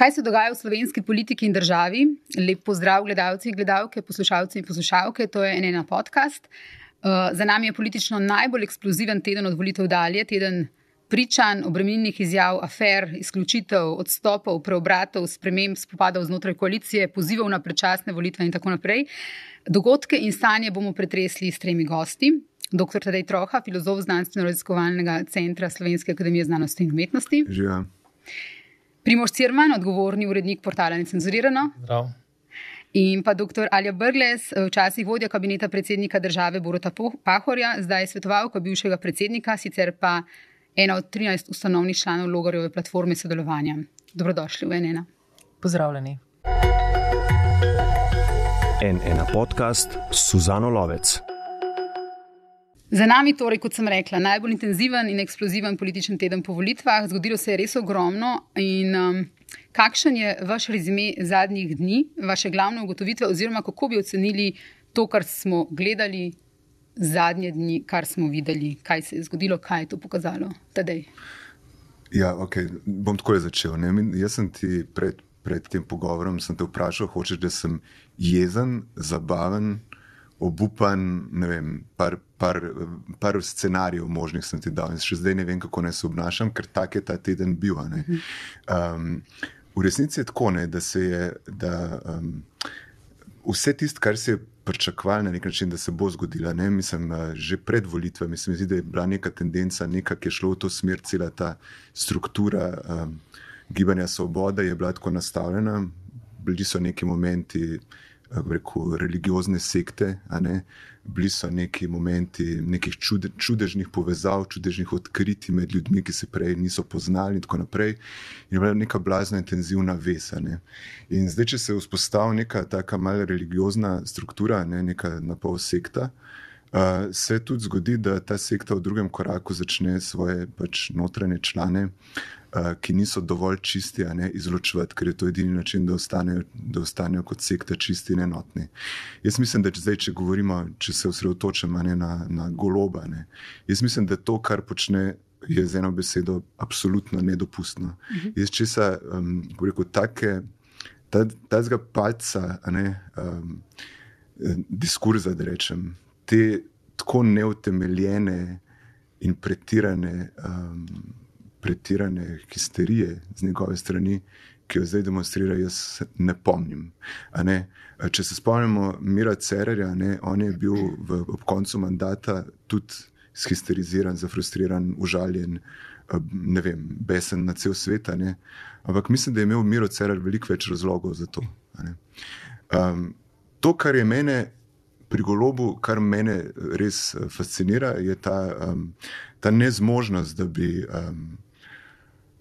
Kaj se dogaja v slovenski politiki in državi? Lep pozdrav, gledalci in gledalke, poslušalci in poslušalke. To je ena podcast. Uh, za nami je politično najbolj eksploziven teden od volitev dalje, teden pričanj, obremenjenih izjav, afer, izključitev, odstopov, preobratov, sprememb, spopadov znotraj koalicije, pozivov na predčasne volitve in tako naprej. Dogodke in stanje bomo pretresli s tremi gosti. Dr. Tadej Troha, filozof Znanstveno-raziskovalnega centra Slovenske akademije znanosti in umetnosti. Živa. Primoš Cirman, odgovorni urednik portala Necenzurirano. Zdrav. In pa dr. Alja Brgles, včasih vodja kabineta predsednika države Borota Pahorja, zdaj svetovalka bivšega predsednika, sicer pa ena od 13 ustanovnih članov Logarjeve platforme sodelovanja. Dobrodošli v NN. Pozdravljeni. NN podcast Suzano Lovec. Za nami, torej, kot sem rekla, najbolj intenziven in eksploziven političen teden po volitvah. Zgodilo se je res ogromno. In, um, kakšen je vaš rezime zadnjih dni, vaše glavne ugotovitve, oziroma kako bi ocenili to, kar smo gledali zadnje dni, kar smo videli, kaj se je zgodilo, kaj je to pokazalo? Tadej. Ja, okay. bom tako začel. Ne? Jaz sem ti pred, pred tem pogovorom vprašal, hočeš, da sem jezen, zabaven obupan, ne vem, par, par, par scenarijev možnih sem ti dal in še zdaj ne vem, kako naj se obnašam, ker tak je ta teden bil. Um, v resnici je tako, ne, da se je da, um, vse tisto, kar se je pričakovalo na nek način, da se bo zgodilo. Ne, mislim, uh, že pred volitvami se mi zdi, da je bila neka tendenca, nekaj, ki je šlo v to smer, cela ta struktura um, gibanja Svobode je bila tako nastavljena. Bili so neki momenti, rekel, religiozne sekte, bili so neki momenti nekih čude, čudežnih povezav, čudežnih odkritij med ljudmi, ki se prej niso poznali, in tako naprej. In je bila neka blazna, intenzivna vesa. Ne? In zdaj, če se vzpostavi neka taka malce religiozna struktura, ne? neka napol sekta. Uh, se tudi zgodi, da ta sekta v drugem koraku začne svoje pač, notranje člane uh, ki niso dovolj čisti, ne, izločevati, ker je to edini način, da ostanejo, da ostanejo kot sekta čisti in enotni. Jaz mislim, da če, zdaj, če govorimo, če se osredotočamo na, na goloba, ne, jaz mislim, da to, kar počne. Je z eno besedo absolutno nedopustno. Uh. -huh. Jaz, če se, um, rekel, take, ta, ta zga palca, ne, um, diskurza, da rečem, te tako neutemeljene in pretirane um, pretirane histerije z njegove strani, ki jo zdaj demonstrira, jaz ne pomnim. Ne? Če se spomnimo Mira Cererja, ne? on je bil v, ob koncu mandata tudi histeriziran, zafrustriran, užaljen, ne vem, besen na cel svet. Ampak mislim, da je imel Miro Cerer veliko več razlogov za to. Um, to, kar je mene pri golobu, kar me res fascinira, je ta, um, ta nezmožnost, da bi. Um,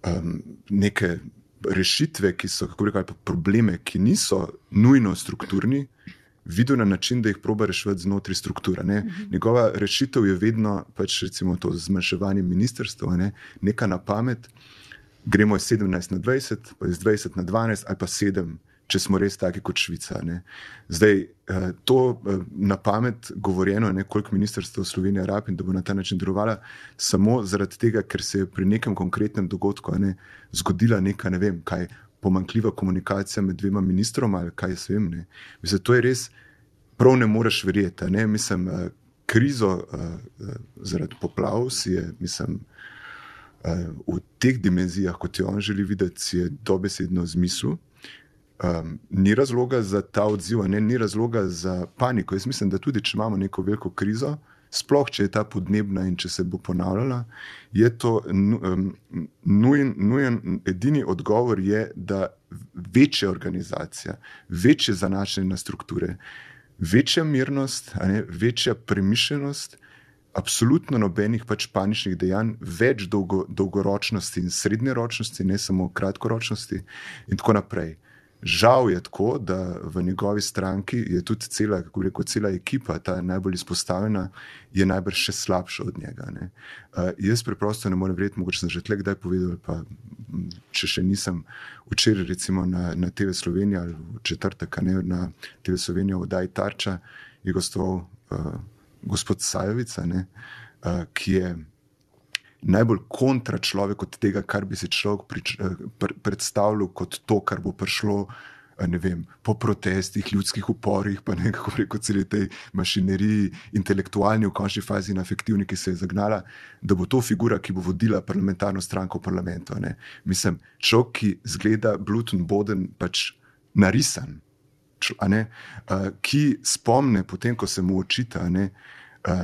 um, neke rešitve, ki so, kako rečem, probleme, ki niso nujno strukturni, videl na način, da jih proba rešiti znotraj strukture. Ne. Mhm. Njegova rešitev je vedno pač recimo to zmanjševanje ministrstva, ne. neka na pamet. Gremo iz 17 na 20, pa iz 20 na 12, ali pa 7 če smo res taki kot Švica. Ne. Zdaj, eh, to eh, na pamet govorjeno, ne, koliko ministrstvo Slovenije rabi in da bo na ta način delovala, samo zaradi tega, ker se je pri nekem konkretnem dogodku ne, zgodila neka, ne vem, kaj, pomankljiva komunikacija med dvema ministroma ali kaj se vem. Ne. Mislim, to je res, prav ne moreš verjeti. Ne. Mislim, eh, krizo zaradi poplav si je, mislim, v teh dimenzijah, kot jo on želi videti, je dobesedno zmislil um, ni razloga za ta odziv, ne, ni razloga za paniko. Jaz mislim, da tudi če imamo neko veliko krizo, sploh če je ta podnebna in če se bo ponavljala, je to um, nujen, nujen. Edini odgovor je, da večja organizacija, večje zanašanje na strukture, večja mirnost, ne, večja premišljenost. Absolutno nobenih pač paničnih dejanj, več dolgo, dolgoročnosti in srednjeročnosti, ne samo kratkoročnosti, in tako naprej. Žal je tako, da v njegovi stranki je tudi cela, kako reko, cela ekipa, ta najbolj izpostavljena, je najbrž še slabša od njega. Uh, jaz preprosto ne morem verjeti, mogoče sem že tle kdaj povedal, pa če še nisem včeraj, recimo na, na TV Slovenija ali v četrtek, ne na TV Slovenija, v Daj Tarča, je gostoval uh, gospod Sajovica, ne, uh, ki je najbolj kontra človek od tega, kar bi si človek prič, eh, pr, predstavljal kot to, kar bo prišlo. Vem, po protestih, ljudskih uporih, pa ne kako reko, celi tej mašineriji, intelektualni, v končni fazi, in afektivni, ki se je zagnala, da bo to figura, ki bo vodila parlamentarno stranko v parlamentu. Ne. Mislim, človek, ki zgleda bluten, boden, pač narisan, ne, uh, ki spomne, potem, ko se mu očita, ne, uh,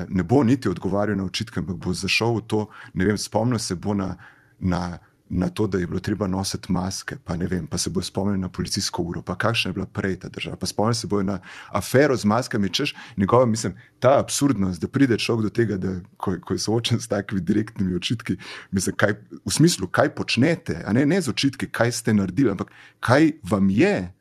ne bo niti odgovarjal na očitke, ampak bo zašel v to, vem, spomnil se bo na. na Na to, da je bilo treba nositi maske, pa vem, pa se bo spomnil na policijsko uro, pa kakšna je bila prej ta država, pa spomnil se bo na afero z maskami, češ njegova, mislim, ta absurdnost, da pride človek do tega, da ko, ko je soočen s takimi direktnimi očitki, mislim, kaj, v smislu, kaj počnete, ne, ne z očitki, kaj ste naredili, ampak kaj vam je,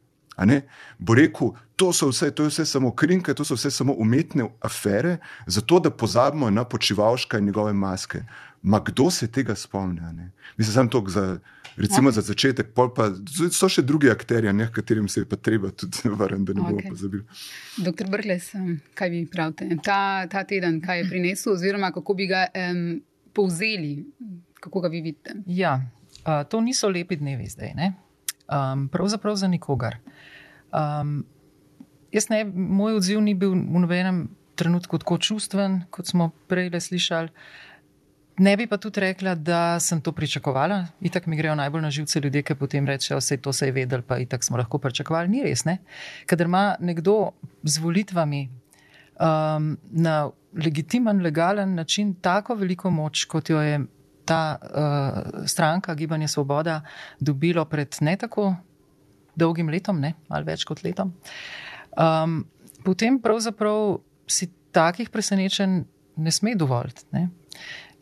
bo rekel, to so vse, to je vse samo krinke, to so vse samo umetne afere, zato da pozabimo na počivalška in njegove maske. Ma kdo se tega spomni? Mislim, samo to za, recimo, za začetek, pa so še drugi akteri, ne katerim se je pa treba tudi vrniti, da ne bomo okay. pozabili. Doktor Brles, kaj vi pravite? Ta, ta teden, kaj je prinesel, oziroma kako bi ga um, povzeli, kako ga vi vidite? Ja, uh, to niso lepi dnevi zdaj. Um, pravzaprav za nikogar. Um, jaz ne, moj odziv ni bil v nobenem trenutku tako čustven, kot smo prej le slišali. Ne bi pa tudi rekla, da sem to pričakovala. Itak mi grejo najbolj na živce ljudje, ki potem rečejo, vse to se je vedel, pa itak smo lahko pričakovali. Ni res, ne? Kader ima nekdo z volitvami um, na legitimen, legalen način tako veliko moč, kot jo je ta uh, stranka Gibanje Svoboda dobilo pred ne tako dolgim letom, ne, ali več kot letom. Um, potem pravzaprav si takih presenečenj ne sme dovoliti.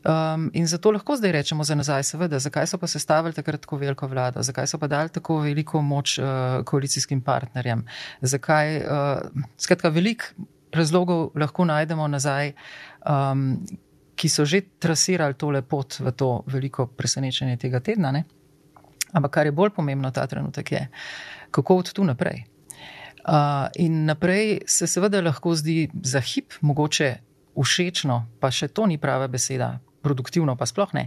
Um, in zato lahko zdaj rečemo za nazaj, seveda, zakaj so pa sestavili takrat tako veliko vlado, zakaj so pa dali tako veliko moč uh, koalicijskim partnerjem, zakaj, uh, skratka, veliko razlogov lahko najdemo nazaj, um, ki so že trasirali tole pot v to veliko presenečenje tega tedna. Ne? Ampak kar je bolj pomembno ta trenutek je, kako od tu naprej. Uh, in naprej se seveda lahko zdi za hip, mogoče všečno, pa še to ni prava beseda, produktivno pa sploh ne.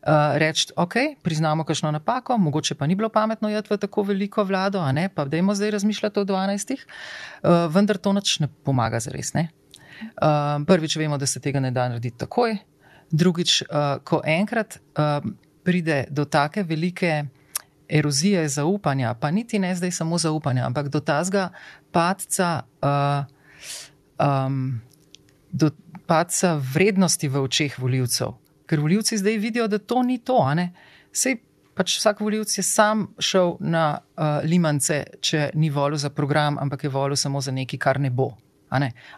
Uh, Reči, ok, priznamo kakšno napako, mogoče pa ni bilo pametno jeti v tako veliko vlado, a ne, pa dajmo zdaj razmišljati o 12. Uh, vendar to nič ne pomaga za res. Uh, prvič, vemo, da se tega ne da narediti takoj. Drugič, uh, ko enkrat uh, pride do take velike erozije zaupanja, pa niti ne zdaj samo zaupanja, ampak do tazga padca, uh, um, do padca vrednosti v očeh voljivcev. Ker voljivci zdaj vidijo, da to ni to. Sej pač vsak voljivc je sam šel na uh, limance, če ni volil za program, ampak je volil samo za nekaj, kar ne bo.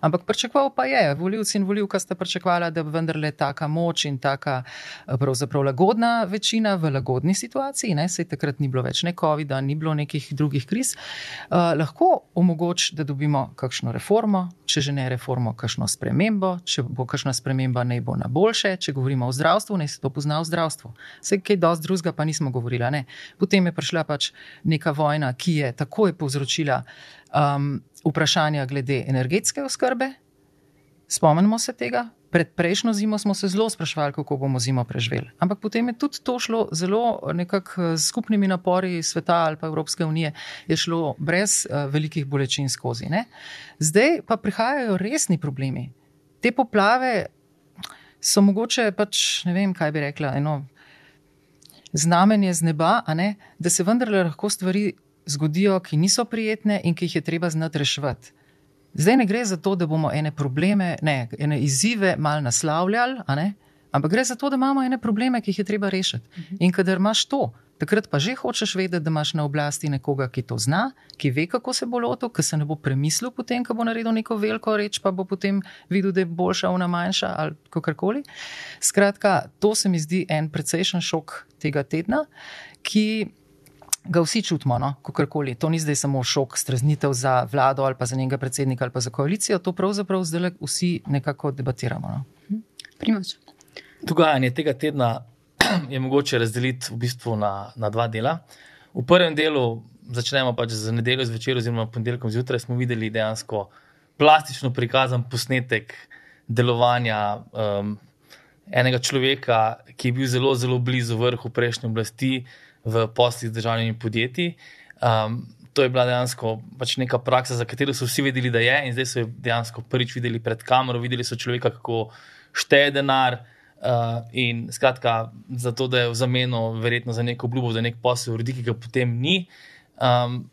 Ampak pričakoval pa je, voljivci in voljivka sta pričakovala, da bo vendarle taka moč in taka eh, pravzaprav lagodna večina v lagodni situaciji, ne? sej takrat ni bilo več ne COVID-a, ni bilo nekih drugih kriz, uh, lahko omogoč, da dobimo kakšno reformo, če že ne reformo, kakšno spremembo, če bo kakšna sprememba, naj bo na boljše, če govorimo o zdravstvu, naj se to pozna v zdravstvu. Vse kaj dosti drugega pa nismo govorili. Potem je prišla pač neka vojna, ki je takoj povzročila um, vprašanja glede energetske oskrbe. Spomnimo se tega. Pred prejšnjo zimo smo se zelo sprašvali, kako bomo zimo preživeli. Ampak potem je tudi to šlo zelo nekako s skupnimi napori sveta ali pa Evropske unije, je šlo brez uh, velikih bolečin skozi. Ne? Zdaj pa prihajajo resni problemi. Te poplave so mogoče pač, ne vem, kaj bi rekla, eno znamenje z neba, da se vendarle lahko stvari zgodijo, ki niso prijetne in ki jih je treba znati reševati. Zdaj ne gre za to, da bomo ene probleme, ne, ene izzive mal naslavljali, ampak gre za to, da imamo ene probleme, ki jih je treba rešiti. Mhm. In kadar imaš to, takrat pa že hočeš vedeti, da imaš na oblasti nekoga, ki to zna, ki ve, kako se bo lotil, ki se ne bo premislil potem, ko bo naredil neko veliko reč, pa bo potem videl, da je boljša, ona manjša ali kakorkoli. Skratka, to se mi zdi en precejšen šok tega tedna, ki ga vsi čutimo, no? kakorkoli. To ni zdaj samo šok, streznitev za vlado ali pa za njenega predsednika ali pa za koalicijo, to pravzaprav zdaj vsi nekako debatiramo. No? Primoč. Dogajanje tega tedna je mogoče razdeliti v bistvu na, na dva dela. V prvem delu začnemo pač z nedeljo zvečer, oziroma ponedeljkom zjutraj, smo videli dejansko plastično prikazan posnetek delovanja um, enega človeka, ki je bil zelo, zelo blizu vrhu prejšnje oblasti v poslih z državnimi podjetji. Um, to je bila dejansko pač neka praksa, za katero so vsi vedeli, da je, in zdaj so jo dejansko prvič videli pred kamero, videli so človeka, kako šteje denar. Uh, in skratka, zato da je v zameno, verjetno za neko obljubo, za nek posel, uredi, ki ga potem ni. Um,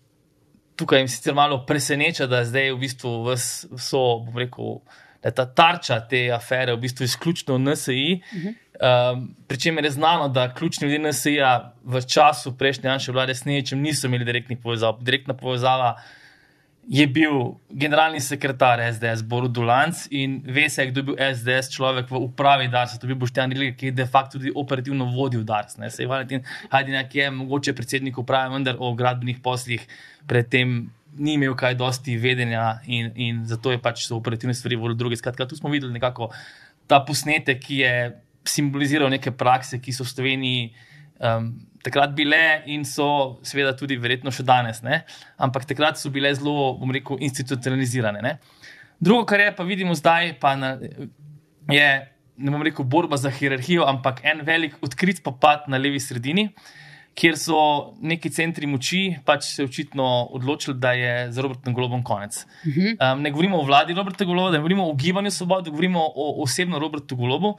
tukaj jim sicer malo preseneča, da zdaj v bistvu vso, bom rekel, da je ta tarča te afere v bistvu izključno NSI. Uh -huh. Um, Pričemer je znano, da ključni ljudje NSI-ja v času prejšnje naše vlade s nečem niso imeli direktnih povezav. Direktna povezava je bil generalni sekretar SDS, Borod Dulanc in ve se, kdo je bil SDS človek v upravi Darsa, to je bil Boštjan Rilke, ki je de facto tudi operativno vodil Dars. Ne. Se je Valentin Hajdinak je mogoče predsednik uprave, vendar o gradbenih poslih predtem ni imel kaj dosti vedenja in, in zato je pač so operativne stvari vodil druge. Skratka, tu smo videli nekako ta posnetek, ki je simboliziral neke prakse, ki so v Sloveniji um, takrat bile in so, seveda, tudi verjetno še danes, ne? ampak takrat so bile zelo, bom rekel, institucionalizirane. Ne? Drugo, kar je pa vidimo zdaj, pa na, je ne bom rekel borba za hierarhijo, ampak en velik odkrit popad na levi sredini. Kjer so neki centri moči pač se očitno odločili, da je za Robertom Golobom konec. Um, ne govorimo o vladi Roberta Goloba, ne govorimo o gibanju Svobode, govorimo o osebno Robertu Golobu.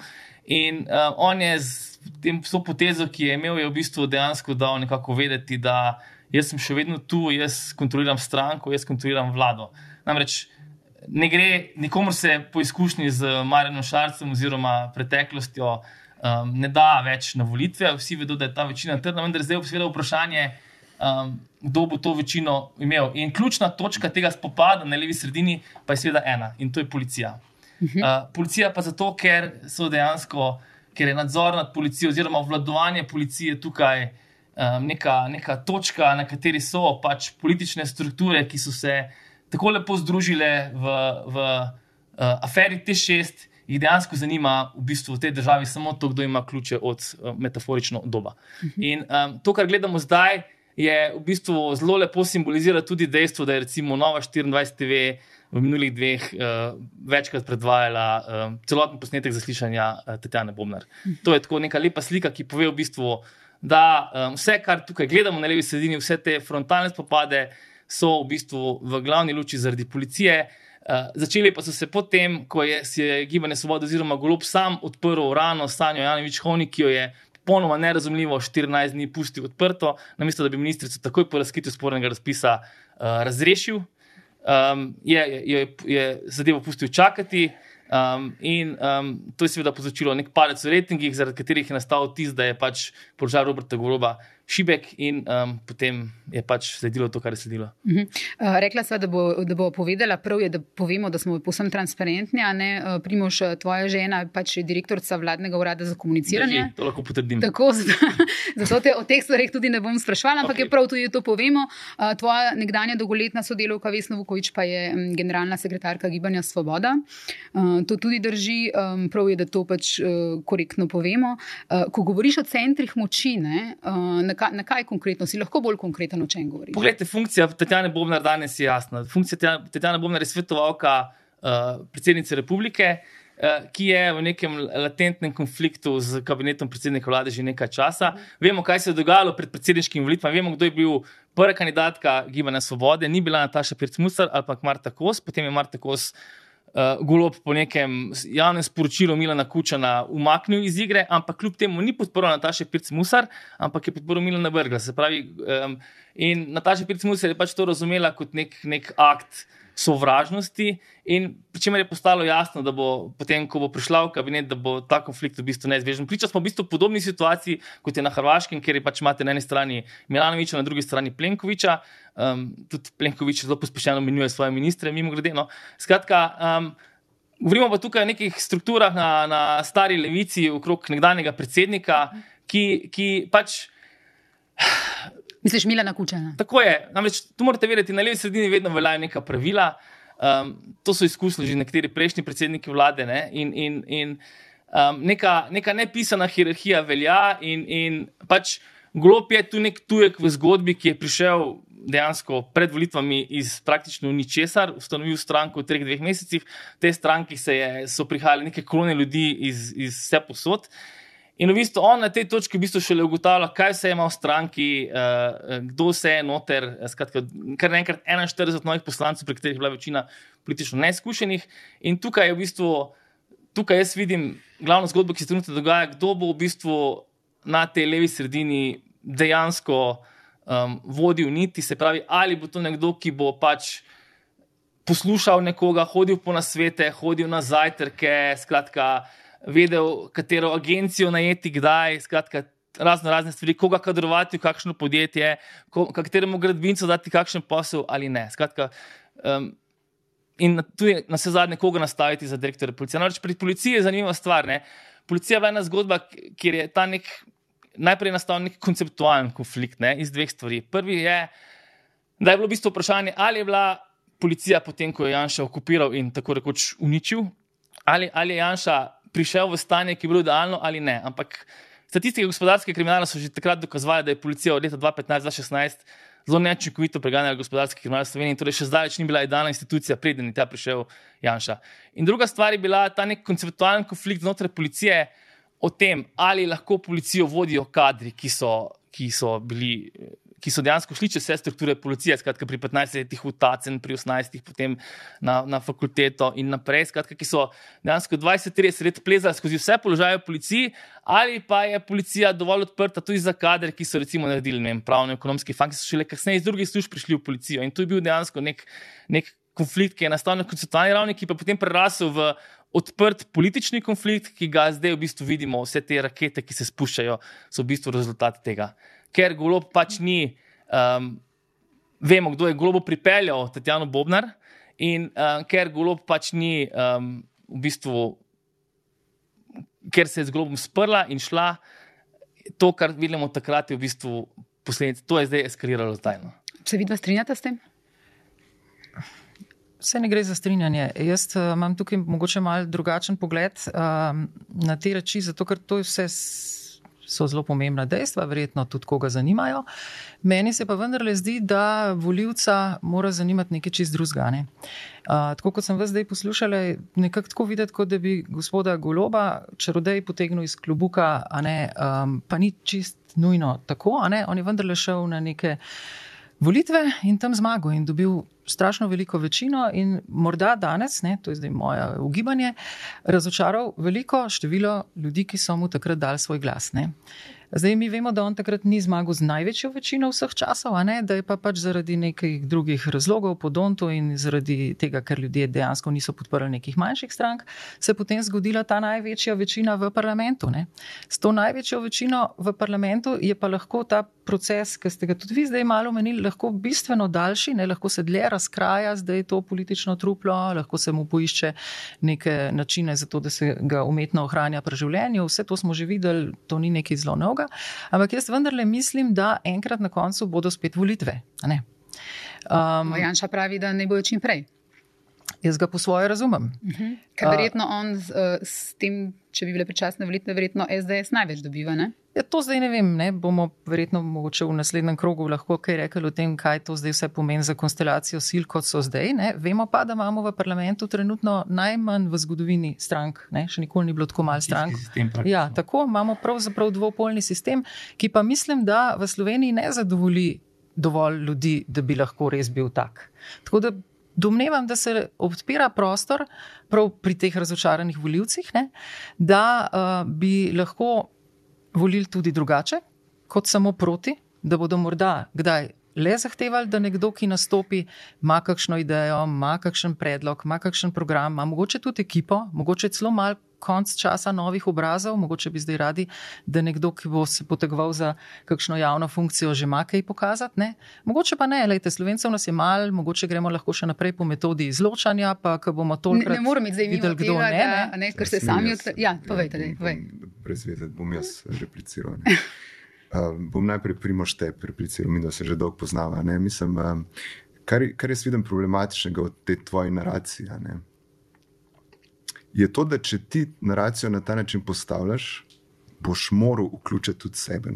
In um, on je z tem, to potezo, ki je imel, je v bistvu dejansko dal nekako vedeti, da jaz sem še vedno tu, jaz kontroliram stranko, jaz kontroliram vlado. Namreč ne gre nikomor se po izkušnji z Marjano Šarcem oziroma preteklostjo. Um, ne da več na volitve, vsi vedo, da je ta večina trdna, vendar zdaj je seveda vprašanje, um, kdo bo to večino imel. In ključna točka tega spopada na levi sredini pa je seveda ena in to je policija. Uh, policija pa zato, ker so dejansko ker je nadzor nad policijo, oziroma obvladovanje policije tukaj um, neka, neka točka, na kateri so pač politične strukture, ki so se tako lepo združile v, v uh, aferi T6. Jih dejansko zanima v bistvu v tej državi samo to, kdo ima ključe od uh, metaforično doba. In um, to, kar gledamo zdaj, je v bistvu zelo lepo simbolizira tudi dejstvo, da je recimo Nova 24 TV v minulih dveh uh, večkrat predvajala uh, celoten posnetek zaslišanja uh, Tatjana Bomnar. To je tako neka lepa slika, ki pove v bistvu, da um, vse, kar tukaj gledamo na levi sredini, vse te frontalne spopade, so v bistvu v glavni luči zaradi policije. Uh, začeli pa so se potem, ko je, je Gibanje Svoboda oziroma Golob sam odprl rano Sanjo Janovič Hovnik, ki jo je popolnoma nerazumljivo 14 dni pustil odprto, namesto da bi ministrico takoj po razkritju spornega razpisa uh, razrešil um, je, je, je zadevo pustil čakati. Um, in um, to je seveda povzročilo nek palec v rejtingih, zaradi katerih je nastal tisti, da je pač položaj Roberta Goroba šibek, in um, potem je pač sledilo to, kar je sledilo. Uh -huh. uh, rekla sva, da bo, da bo povedala, prav je, da povemo, da smo povsem transparentni. Uh, Primož, tvoja žena je pač direktorica vladnega urada za komuniciranje. Drži, to lahko potrdim. Tako, zato te o teh stvarih tudi ne bom sprašvala, ampak okay. je prav tudi to povemo. Uh, tvoja nekdanja dolgoletna sodelovka Vesna Vukovič pa je um, generalna sekretarka Gibanja Svoboda. Uh, to tudi drži, um, prav je, da to pač uh, korektno povemo. Uh, ko govoriš o centrih moči, ne, uh, kaj, na kaj konkretno, si lahko bolj konkreten, o čem govoriš? Poglejte, funkcija Tatjana Bobnar danes je jasna. Funkcija Tatjana Bobnar je svetovalka uh, predsednice republike. Uh, ki je v nekem latentnem konfliktu z kabinetom predsednika vlade že nekaj časa. Vemo, kaj se je dogajalo pred predsedniškimi volitvami, vemo, kdo je bil prva kandidatka Gibanja Svobode. Ni bila Nataša Pircmusar pa Marta Kos, potem je Marta Kos uh, golob po nekem javnem sporočilu Milana Kučana umaknil iz igre, ampak kljub temu ni podporil Nataše Pirc Musar, ampak je podporil Milana Brgla. Se pravi, um, in Nataša Pirc Musar je pač to razumela kot nek, nek akt sovražnosti, in pri čemer je postalo jasno, da bo potem, ko bo prišla v kabinet, da bo ta konflikt v bistvu neizbežen. Priča smo v bistvu podobni situaciji, kot je na Hrvaškem, kjer je pač imate na eni strani Milanoviča, na drugi strani Plenkoviča. Um, tudi Plenkovič zelo pospešeno menjuje svoje ministre, mimo grede. No. Skratka, um, govorimo pa tukaj o nekih strukturah na, na stari levici, okrog nekdanjega predsednika, ki, ki pač. Misliš, Milana Kučana? Tako je. Namreč tu morate vedeti, na levi sredini vedno veljajo neka pravila. Um, to so izkusili že nekateri prejšnji predsedniki vlade. Ne? In, in, in um, neka, neka nepisana hierarhija velja, in, in pač glop je tu nek tujek v zgodbi, ki je prišel dejansko pred volitvami iz praktično ničesar ustanovil stranko v treh, dveh mesecih. V tej stranki je, so prihajali neke kolone ljudi iz, iz vse posod. In v bistvu on na tej točki v bistvu šele ugotavlja, kaj se ima v stranki, uh, kdo se je noter. Skratka, kar naenkrat 41 novih poslancev, pri katerih je bila večina politično neizkušenih. In tukaj je v bistvu, tukaj jaz vidim glavno zgodbo, ki se trenutno dogaja, kdo bo v bistvu na tej levi sredini dejansko um, vodil niti. Se pravi, ali bo to nekdo, ki bo pač. Poslušal nekoga, hodil po nasvete, hodil na zajtrke, skratka, vedel, katero agencijo najeti, kdaj, skratka, razno razne stvari, koga kadrovati v kakšno podjetje, ko, kateremu gradbincu dati kakšen posel ali ne. Skratka, um, in tu je na vse zadnje, koga nastaviti za direktorja policije. Namreč pri policiji je zanimiva stvar. Ne? Policija je ena zgodba, kjer je ta nek. Najprej je nastal nek konceptualen konflikt ne, iz dveh stvari. Prvi je, da je bilo v bistvu vprašanje, ali je bila policija, potem ko je Janša okupiral in tako rekoč uničil, ali, ali je Janša prišel v stanje, ki je bilo idealno ali ne. Ampak statistike gospodarske kriminala so že takrat dokazovali, da je policija od leta 2015-2016 zelo neučinkovito preganjala gospodarski kriminal v Sloveniji, torej še zdaleč ni bila idealna institucija, preden je ta prišel Janša. In druga stvar je bila ta nek konceptualen konflikt znotraj policije o tem, ali lahko policijo vodijo kadri, ki so, ki so bili ki so dejansko šli čez vse strukture policije, skratka pri 15 letih v Tacen, pri 18 potem na, na fakulteto in naprej, skratka, ki so dejansko 20-30 let plezali skozi vse položaje v policiji, ali pa je policija dovolj odprta tudi za kadre, ki so recimo naredili vem, pravno ekonomski fakt, ki so šele kasneje iz drugih služb prišli v policijo. In tu je bil dejansko nek, nek konflikt, ki je nastal na konceptualni ravni, ki pa potem prerasel v odprt politični konflikt, ki ga zdaj v bistvu vidimo, vse te rakete, ki se spuščajo, so v bistvu rezultat tega ker golob pač ni. Um, vemo, kdo je golobo pripeljal, Tatjano Bobnar, in um, ker golob pač ni um, v bistvu, ker se je z golobom sprla in šla, to, kar vidimo takrat, je v bistvu posledica. To je zdaj eskaliralo tajno. Se vi dva strinjate s tem? Vse ne gre za strinjanje. Jaz uh, imam tukaj mogoče malo drugačen pogled uh, na te reči, zato ker to je vse so zelo pomembna dejstva, verjetno tudi koga zanimajo. Meni se pa vendarle zdi, da voljivca mora zanimati nekaj čist drugega. Ne? Uh, tako kot sem vas zdaj poslušala, je nekako tako videti, kot da bi gospoda Goloba čarodej potegnil iz klubuka, ne, um, pa ni čist nujno tako. On je vendarle šel na neke volitve in tam zmagal in dobil strašno veliko večino, in morda danes, ne, to je zdaj moje ugibanje, razočaral veliko število ljudi, ki so mu takrat dali svoj glas. Ne. Zdaj mi vemo, da on takrat ni zmagal z največjo večino vseh časov, ne, da je pa pač zaradi nekih drugih razlogov, podonto in zaradi tega, ker ljudje dejansko niso podprli nekih manjših strank, se je potem zgodila ta največja večina v parlamentu. Ne. S to največjo večino v parlamentu je pa lahko ta proces, ki ste ga tudi vi zdaj malo omenili, lahko bistveno daljši, ne, lahko se dlje razkraja, zdaj je to politično truplo, lahko se mu poišče neke načine za to, da se ga umetno ohranja pri življenju. Vse to smo že videli, to ni nekaj zelo novega razloga. Ampak jaz vendarle mislim, da enkrat na koncu bodo spet volitve. Um, Janša pravi, da ne bojo čim prej. Jaz ga po svoje razumem. Uh mhm. -huh. Ker verjetno on z, s tem, če bi bile predčasne volitve, verjetno SDS največ dobiva. Ne? Ja, to zdaj ne vem. Ne? Bomo verjetno mogoče v naslednjem krogu lahko kaj rekli o tem, kaj to zdaj vse pomeni za konstelacijo sil, kot so zdaj. Ne? Vemo pa, da imamo v parlamentu trenutno najmanj v zgodovini strank. Ne? Še nikoli ni bilo tako malo strank. Ja, tako imamo pravzaprav dvopolni sistem, ki pa mislim, da v Sloveniji ne zadovolji dovolj ljudi, da bi lahko res bil tak. Tako da domnevam, da se odpira prostor pri teh razočaranih voljivcih, ne, da uh, bi lahko volili tudi drugače, kot samo proti, da bodo morda kdaj le zahtevali, da nekdo, ki nastopi, ima kakšno idejo, ima kakšen predlog, ima kakšen program, ima mogoče tudi ekipo, mogoče celo malo konc časa novih obrazov, mogoče bi zdaj radi, da nekdo, ki bo se potegoval za kakšno javno funkcijo, že ima kaj pokazati. Ne? Mogoče pa ne, lejte, slovencev nas je mal, mogoče gremo lahko še naprej po metodi izločanja, pa ko bomo to videli. Ne moramo zdaj videti, kdo tega, ne, ne, ne, ker se sami odvijate. Ja, povejte, ne, povej. Prezvedeti bom jaz repliciral. Uh, bom najprej primošte repliciral, mi da se že dolgo poznava. Mislim, uh, kar, kar jaz vidim problematičnega v tej tvoji naraciji je to, da če ti naracijo na ta način postavljaš, boš moral vključiti tudi sebe.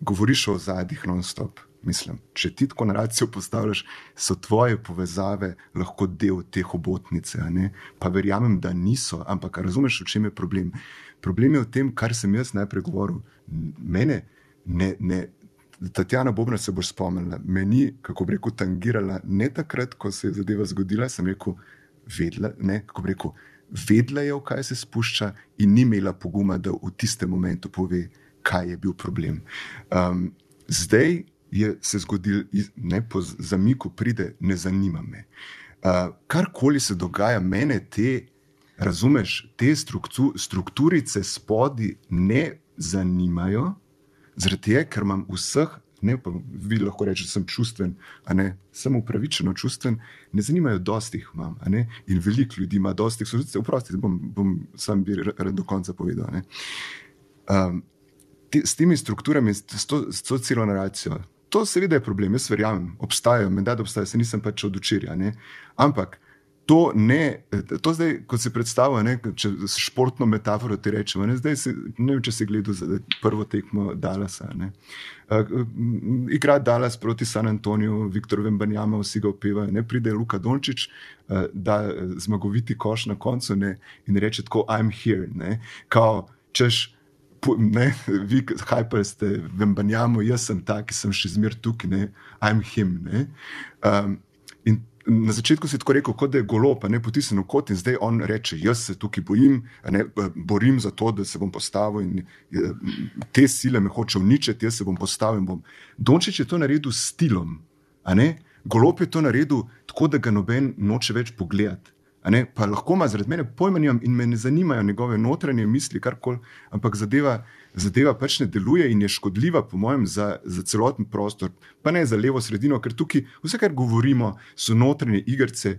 govoriš o zadnjih non-stop. Mislim, če ti tako naracijo postavljaš, so tvoje povezave lahko del te hobotnice. Pa verjamem, da niso, ampak razumeš, v čem je problem. Problem je v tem, kar sem jaz najprej govoril. Mene, ne, ne, Tatjana Bobna se bo spomnila, meni, kako bi rekel, tangirala ne takrat, ko se je zadeva zgodila, sem rekel, vedla, ne, kako bi rekel, vedla je, v kaj se spušča, in ni imela poguma, da v tistem momentu pove, kaj je bil problem. Um, zdaj je se zgodil, ne po zamiku pride, ne zanima me. Uh, karkoli se dogaja, mene te, razumeš, te struktu, strukturice spodi ne zanimajo, zaradi tega, ker imam vseh. Ne, pa vi lahko rečete, da sem čustven, ne, sem upravičeno čustven, ne zanimajo, dosti jih imam, in veliko ljudi ima, dosti jih so, oprostite, bom, bom sam bi ra- rad do konca povedal. Um, te, s temi strukturami, s, to, s to celo naracijo, to seveda je problem, jaz verjamem, obstajajo, menda da obstajajo, se nisem pač od včeraj, ne. ampak to ne, to zdaj, kot se predstavlja, če športno metaforo ti rečemo, ne, zdaj se, ne vem, če si gledal prvo tekmo Dallasa. Ne. Uh, igra Dallas proti San Antoniju, Viktor Vembanjama, vsi ga upevajo, ne pride Luka Dončić, uh, da zmagoviti koš na koncu ne, in reče tako, I'm here. Ne, kao, češ, Ne, vi, hajper ste, vembanjamo, jaz sem ta, ki sem še zmeraj tukaj, ne, I'm him. Ne. Um, na začetku si tako rekel, kot da je golo, pa ne potisnjen v kot, in zdaj on reče: Jaz se tukaj bojim, ne, borim za to, da se bom postavil in eh, te sile me hoče uničiti, jaz se bom postavil in bom. Dončić je to naredil s stilom. Golob je to naredil tako, da ga noben noče več pogledati. Pa lahko ima zaradi mene pojma in me ne zanimajo njegove notranje misli, karkoli, ampak zadeva, zadeva pač ne deluje in je škodljiva, po mojem, za, za celoten prostor, pa ne za levo sredino, ker tukaj vse, kar govorimo, so notranje igrice,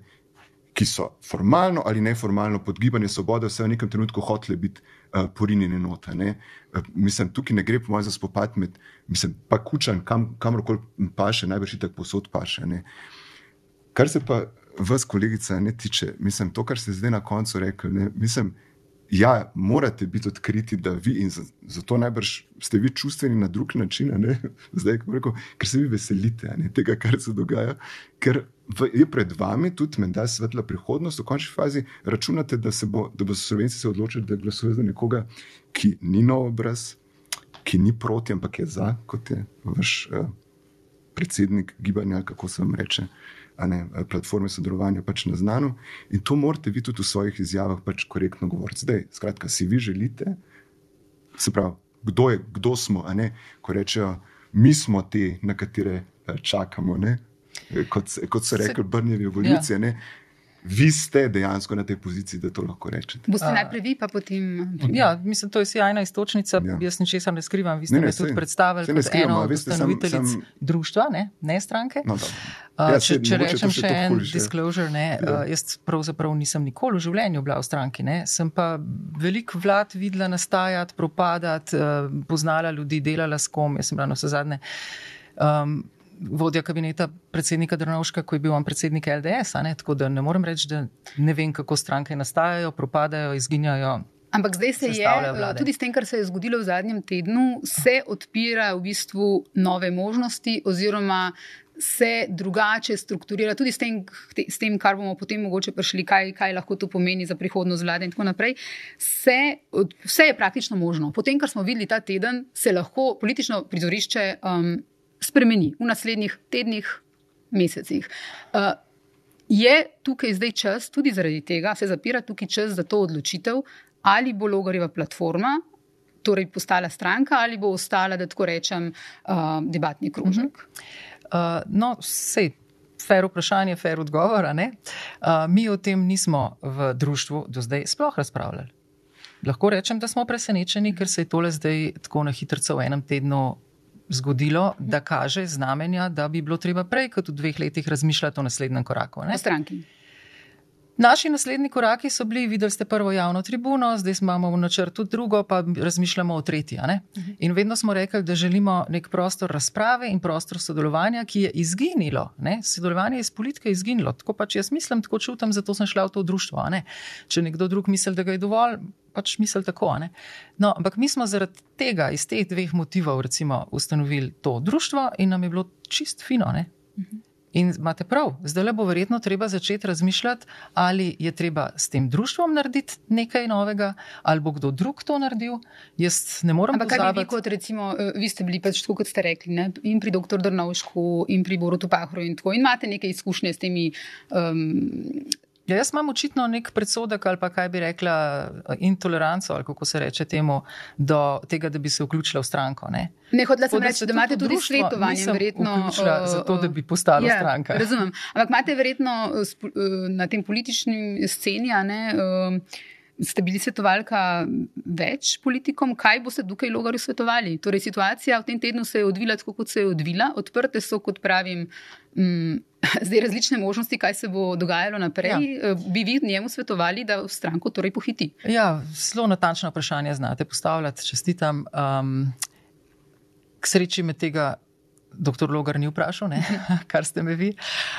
ki so formalno ali neformalno pod gibanje svobode, vse v nekem trenutku hotele biti uh, porinjene note. ne. Uh, mislim, tukaj ne gre po mojem za spopad med, mislim, pa kučan, kam, kamorkoli paše, najbrž tako posod paše. Ne. Kar se pa vas, kolegica, ne tiče, mislim, to, kar ste zdaj na koncu rekli, ne, mislim, ja, morate biti odkriti, da vi in za- zato najbrž ste vi čustveni na drug način, ne, zdaj, rekel, ker se vi veselite ne, tega, kar se dogaja, ker v, je pred vami tudi menda svetla prihodnost, v končni fazi računate, da, se bo, da bo Slovenci se odločili, da glasujejo za nekoga, ki ni nov obraz, ki ni proti, ampak je za, kot je vaš uh, predsednik gibanja, kako se vam reče, a ne, platforme sodelovanja pač na znano. In to morate vi tudi v svojih izjavah pač korektno govoriti. Zdaj, skratka, si vi želite, se pravi, kdo, je, kdo smo, a ne, ko rečejo, mi smo ti, na katere eh, čakamo. Ne? Eh, Kot, kot so rekli Brnjevi evolucije, ja. Vi ste dejansko na tej poziciji, da to lahko rečete. Boste A- najprej vi, pa potem. Ja, mislim, to je sjajna istočnica. Ja. Ja. Jaz ničesar ne skrivam. Vi ste Ne, ne, me tudi predstavili kot skrivamo, eno a od ustanoviteljic sam- društva, ne, ne stranke. No. Uh, Ja, saj če, če mogoče to rečem še en hujše. disclosure, ne, Ja. uh, jaz pravzaprav nisem nikoli v življenju bila v stranki. Ne. Sem pa veliko vlad videla nastajati, propadati, uh, poznala ljudi, delala s kom. Jaz sem bila na vse zadnje. Um, Vodja kabineta predsednika Drnovška, ko je bil on predsednik LDS, ne? tako da ne morem reči, da ne vem, kako stranke nastajajo, propadajo, izginjajo. Ampak zdaj se je, vlade. tudi s tem, kar se je zgodilo v zadnjem tednu, se odpira v bistvu nove možnosti, oziroma se drugače strukturira, tudi s tem, te- s tem kar bomo potem mogoče prišli, kaj, kaj lahko to pomeni za prihodnost vlade in tako naprej. Se, vse je praktično možno. Potem, kar smo videli ta teden, se lahko politično prizorišče um, spremeni v naslednjih tednih, mesecih. Uh, Je tukaj zdaj čas, tudi zaradi tega se zapira tukaj čas za to odločitev, ali bo Logarjeva platforma torej postala stranka ali bo ostala, da tako rečem, uh, debatni krožek. Uh, no, sej. Fer vprašanje, fer odgovor. Uh, mi o tem nismo v društvu do zdaj sploh razpravljali. Lahko rečem, da smo presenečeni, ker se je tole zdaj tako na hitro v enem tednu zgodilo, da kaže znamenja, da bi bilo treba prej kot v dveh letih razmišljati o naslednjem koraku. Ne? stranki. Naši naslednji koraki so bili, videli ste prvo javno tribuno, zdaj imamo v načrtu drugo, pa razmišljamo o tretji. Uh -huh. In vedno smo rekli, da želimo nek prostor razprave in prostor sodelovanja, ki je izginilo. Ne? Sodelovanje iz politike je izginilo. Tako pač jaz mislim, tako čutim, zato sem šla v to društvo. Če nekdo drug misli, da ga je dovolj, pač misli tako. No, ampak mi smo zaradi tega, iz teh dveh motivov, recimo, ustanovili to društvo in nam je bilo čist fino. Uh -huh. In imate prav, zdaj le bo verjetno treba začeti razmišljati, ali je treba s tem društvom narediti nekaj novega, ali bo kdo drug to naredil. Jaz ne morem reči, da bi kot recimo, eh, vi ste bili pač tako, kot ste rekli, ne? in pri dr. Drnovšku, in pri Borutu Pahru, in tako. In imate neke izkušnje s temi um, Ja, jaz imam očitno nek predsodek ali pa kaj bi rekla intoleranco ali kako se reče temu, do tega, da bi se vključila v stranko. Ne, ne hodila sem reči, da imate tudi svetovanje, verjetno. Zato, da bi postala ja, stranka. Razumem. Ampak imate verjetno na tem političnem sceni, ne. Uh, ste bili svetovalka več politikom, kaj boste tukaj logarju svetovali? Torej, situacija v tem tednu se je odvila tako, kot se je odvila, odprte so, kot pravim, m, zdaj različne možnosti, kaj se bo dogajalo naprej. Ja. Eh, bi vi njemu svetovali, da v stranko torej pohiti? Ja, zelo natančno vprašanje znate postavljati, čestitam. Um, k sreči me tega. Doktor Logar ni vprašal, ne, kar ste me vi.